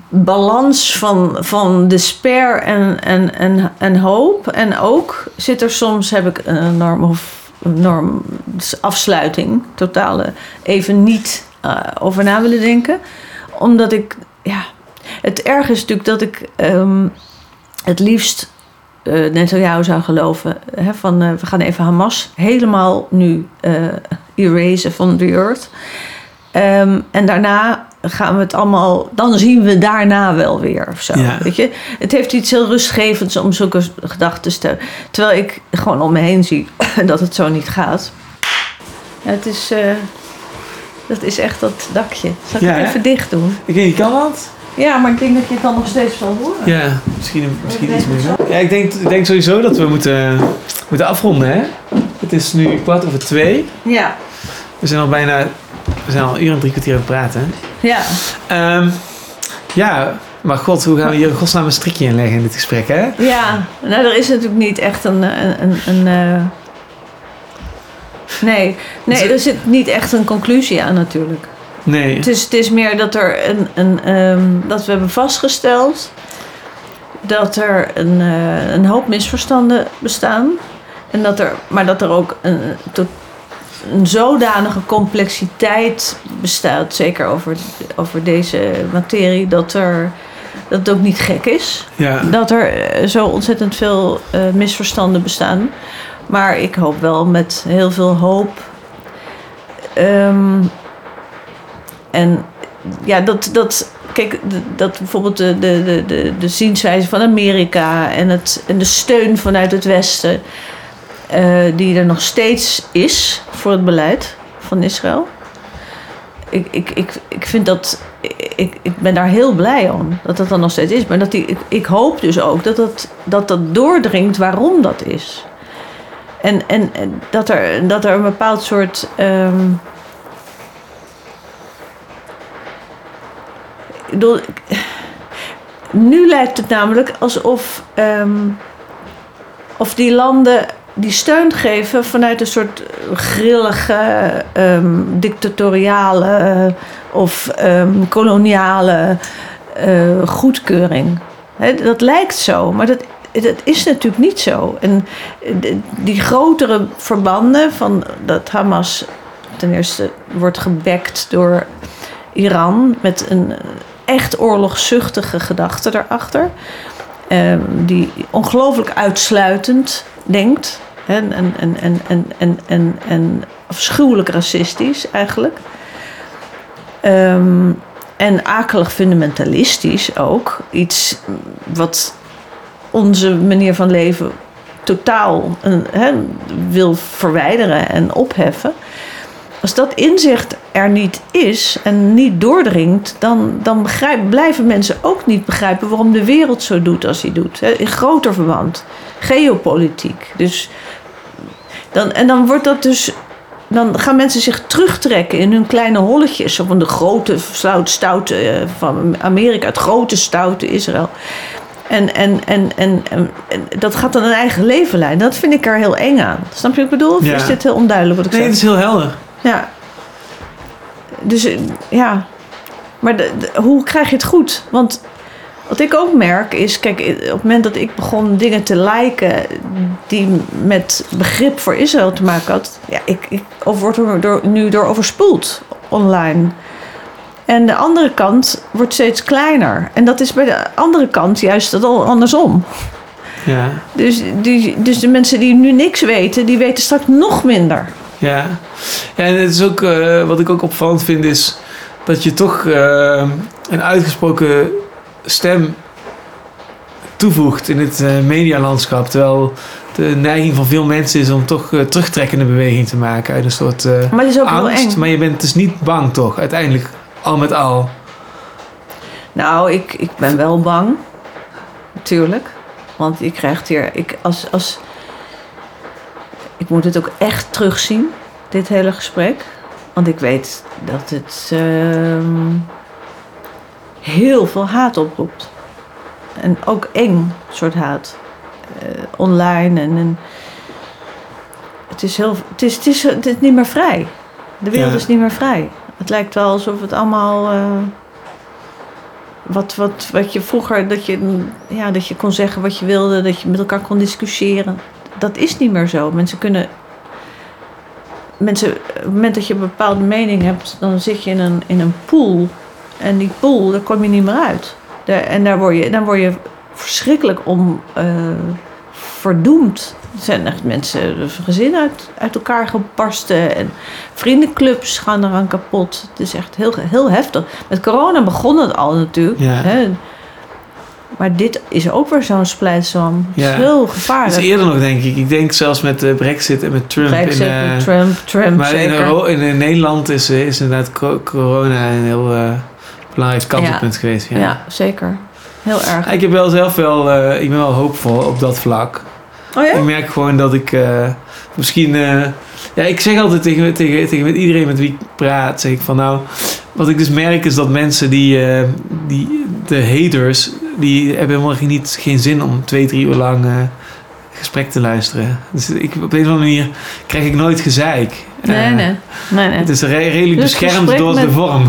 balans van, van despair en, en, en, en hoop. En ook zit er soms, heb ik een enorm, of enorm afsluiting, totale, even niet eh, over na willen denken. Omdat ik, ja, het erg is natuurlijk dat ik ehm, het liefst eh Netanyahu zou geloven. Hè, van eh, we gaan even Hamas helemaal nu eh erasen van de earth. Ehm, en daarna gaan we het allemaal, dan zien we daarna wel weer of zo. Ja. Weet je? Het heeft iets heel rustgevends om zulke gedachten te. Terwijl ik gewoon om me heen zie [coughs] dat het zo niet gaat. Ja, het is, eh, dat is echt dat dakje. Zal ik Ja, het hè? even dicht doen? Ik weet niet, kan dat? Ja, maar ik denk dat je het dan nog steeds zal horen. Ja, misschien, misschien iets meer. Ja, ik denk, ik denk sowieso dat we moeten, moeten afronden, hè? Het is nu kwart over twee. Ja. We zijn al bijna... We zijn al een uur en drie kwartier aan het praten. Ja. Ehm, ja, Maar god, hoe gaan we hier godsnaam een strikje in leggen in dit gesprek, hè? Ja, nou, er is natuurlijk niet echt een. een, een, een eh, Nee, nee, er zit niet echt een conclusie aan natuurlijk. Nee. Het is, het is meer dat er een, een ehm, dat we hebben vastgesteld dat er een, eh, een hoop misverstanden bestaan. En dat er, maar dat er ook een, een zodanige complexiteit bestaat, zeker over, over deze materie, dat, er, dat het ook niet gek is Ja. dat er eh, zo ontzettend veel eh, misverstanden bestaan. Maar ik hoop wel met heel veel hoop. Ehm, en ja, dat, dat kijk, dat bijvoorbeeld de, de, de, de, zienswijze van Amerika en, het, en de steun vanuit het Westen, die er nog steeds is voor het beleid van Israël. Ik, ik, ik, ik vind dat. Ik, ik ben daar heel blij om dat dat dan nog steeds is. Maar dat die, ik, ik hoop dus ook dat dat, dat dat doordringt waarom dat is. En, en, en dat, er, dat er een bepaald soort. ik- nu lijkt het namelijk alsof ehm, of die landen die steun geven vanuit een soort grillige, ehm, dictatoriale eh, of ehm, koloniale eh, goedkeuring. Dat lijkt zo, maar dat, dat is natuurlijk niet zo. En die grotere verbanden van dat Hamas ten eerste wordt gebackt door Iran met een echt oorlogszuchtige gedachte daarachter. Ehm, die ongelooflijk uitsluitend denkt. En, en, en, en, en, en, en, en afschuwelijk racistisch eigenlijk. Ehm, en akelig fundamentalistisch ook. Iets wat onze manier van leven totaal hè, wil verwijderen en opheffen. Als dat inzicht er niet is en niet doordringt, dan, dan blijven mensen ook niet begrijpen waarom de wereld zo doet als hij doet. In groter verband. Geopolitiek. Dus dan, en dan wordt dat dus. Dan gaan mensen zich terugtrekken in hun kleine holletjes. Van de grote, stoute, eh, van Amerika, het grote, stoute Israël. En, en, en, en, en, dat gaat dan een eigen leven leiden. Dat vind ik er heel eng aan. Snap je wat ik bedoel? Of Ja. is dit heel onduidelijk wat ik Nee, zeg? het is heel helder. Ja. Dus eh, ja. Maar de- de- hoe krijg je het goed? Want wat ik ook merk is, kijk, op het moment dat ik begon dingen te liken die met begrip voor Israël te maken had, ja, ik, ik of word er door, nu door overspoeld online. En de andere kant wordt steeds kleiner. En dat is bij de andere kant juist dat al andersom. Ja. Dus, die, dus de mensen die nu niks weten, die weten straks nog minder. Ja. ja en het is ook, eh, wat ik ook opvallend vind, is dat je toch eh, een uitgesproken stem toevoegt in het eh, medialandschap. Terwijl de neiging van veel mensen is om toch eh, terugtrekkende beweging te maken uit een soort eh, Maar het is ook heel angst. eng. Maar je bent dus niet bang toch, uiteindelijk al met al. Nou, ik, ik ben wel bang. Natuurlijk. Want je krijgt hier... Ik, als, als, ik moet het ook echt terugzien, dit hele gesprek. Want ik weet dat het ehm, heel veel haat oproept. En ook eng soort haat. Eh, online en... en het, is heel, het, is, het, is, het is niet meer vrij. De wereld Ja. is niet meer vrij. Het lijkt wel alsof het allemaal... eh, wat, wat, wat je vroeger, dat je, ja, dat je kon zeggen wat je wilde, dat je met elkaar kon discussiëren. Dat is niet meer zo. Mensen kunnen. Mensen, op het moment dat je een bepaalde mening hebt, dan zit je in een, in een pool. En die pool, daar kom je niet meer uit. Daar, en daar word je, dan word je verschrikkelijk om eh, verdoemd. Er zijn echt mensen, gezinnen uit, uit elkaar gebarsten. En vriendenclubs gaan eraan kapot. Het is echt heel, heel heftig. Met corona begon het al natuurlijk. Ja. Hè? Maar dit is ook weer zo'n Ja. is heel Dat is gevaarlijk. eerder nog, denk ik. Ik denk zelfs met de Brexit en met Trump. Brexit, in, eh, Trump, Trump maar in, in, eh, Nederland is, eh, is inderdaad co- corona een heel eh, belangrijk kantelpunt geweest. Ja. ja. zeker. Heel erg. Ik heb wel zelf wel, eh, ik ben wel hoopvol op dat vlak. Oh ja? Ik merk gewoon dat ik eh, misschien, eh, ja, ik zeg altijd tegen, tegen, tegen met iedereen met wie ik praat, zeg ik van nou, wat ik dus merk is dat mensen die, die de haters, die hebben helemaal geen- niet, geen zin om twee, drie uur lang gesprek te luisteren. Dus ik, op een of andere manier krijg ik nooit gezeik. Nee, nee. nee, nee. Het is re- redelijk Dus beschermd door de vorm.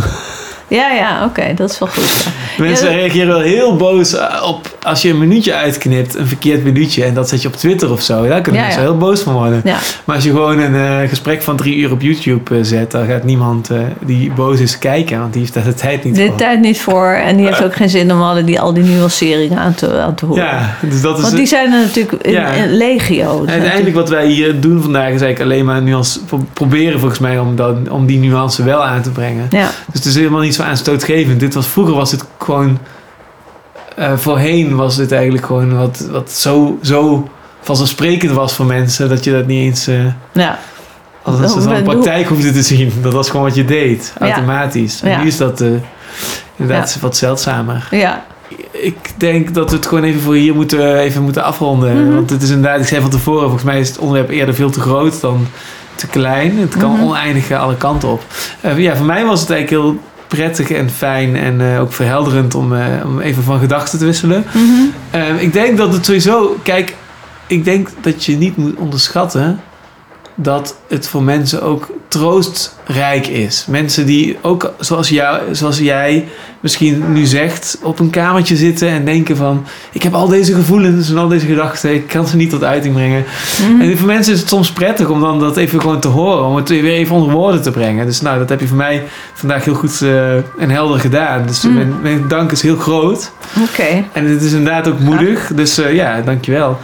Ja, ja, oké, dat is wel goed. ja. Mensen Ja, dat- reageren wel heel boos eh, op als je een minuutje uitknipt, een verkeerd minuutje, en dat zet je op Twitter of zo. Daar kunnen Ja, mensen heel boos van worden. Maar als je gewoon een eh, gesprek van drie uur op YouTube eh, zet, dan gaat niemand die boos is kijken, want die heeft daar de tijd niet De voor. tijd niet voor en die heeft [laughs] ook geen zin om alle die, al die nuanceringen aan te, aan te horen. Ja, dus dat is Want die zijn er natuurlijk in, in legio. En uiteindelijk wat wij hier doen vandaag is eigenlijk alleen maar nuance, pro- proberen volgens mij om, dan, om die nuance wel aan te brengen. Ja, Dus het is helemaal niet zo aanstootgevend. Dit was, vroeger was het gewoon... eh, voorheen was dit eigenlijk gewoon wat, wat zo, zo vanzelfsprekend was voor mensen... dat je dat niet eens eh, ja. als de hoe- praktijk hoefde te zien. Dat was gewoon wat je deed, Ja. automatisch. En nu is dat eh, inderdaad wat zeldzamer. ja. Ik denk dat we het gewoon even voor hier moeten, even moeten afronden. Mhm. Want het is inderdaad, ik zei van tevoren, volgens mij is het onderwerp eerder veel te groot dan te klein. Het kan Mhm. oneindig alle kanten op. Ja, voor mij was het eigenlijk heel prettig en fijn en eh, ook verhelderend om, eh, om even van gedachten te wisselen. Mhm. Eh, ik denk dat het sowieso, kijk, ik denk dat je niet moet onderschatten dat het voor mensen ook troostrijk is. Mensen die ook, zoals, jou, zoals jij misschien nu zegt, op een kamertje zitten en denken van... ik heb al deze gevoelens en al deze gedachten, ik kan ze niet tot uiting brengen. Mhm. En voor mensen is het soms prettig om dan dat even gewoon te horen, om het weer even onder woorden te brengen. Dus nou, dat heb je voor mij vandaag heel goed eh, en helder gedaan. Dus Mm. mijn, mijn dank is heel groot. Oké. En het is inderdaad ook moedig, dus eh, ja, dankjewel.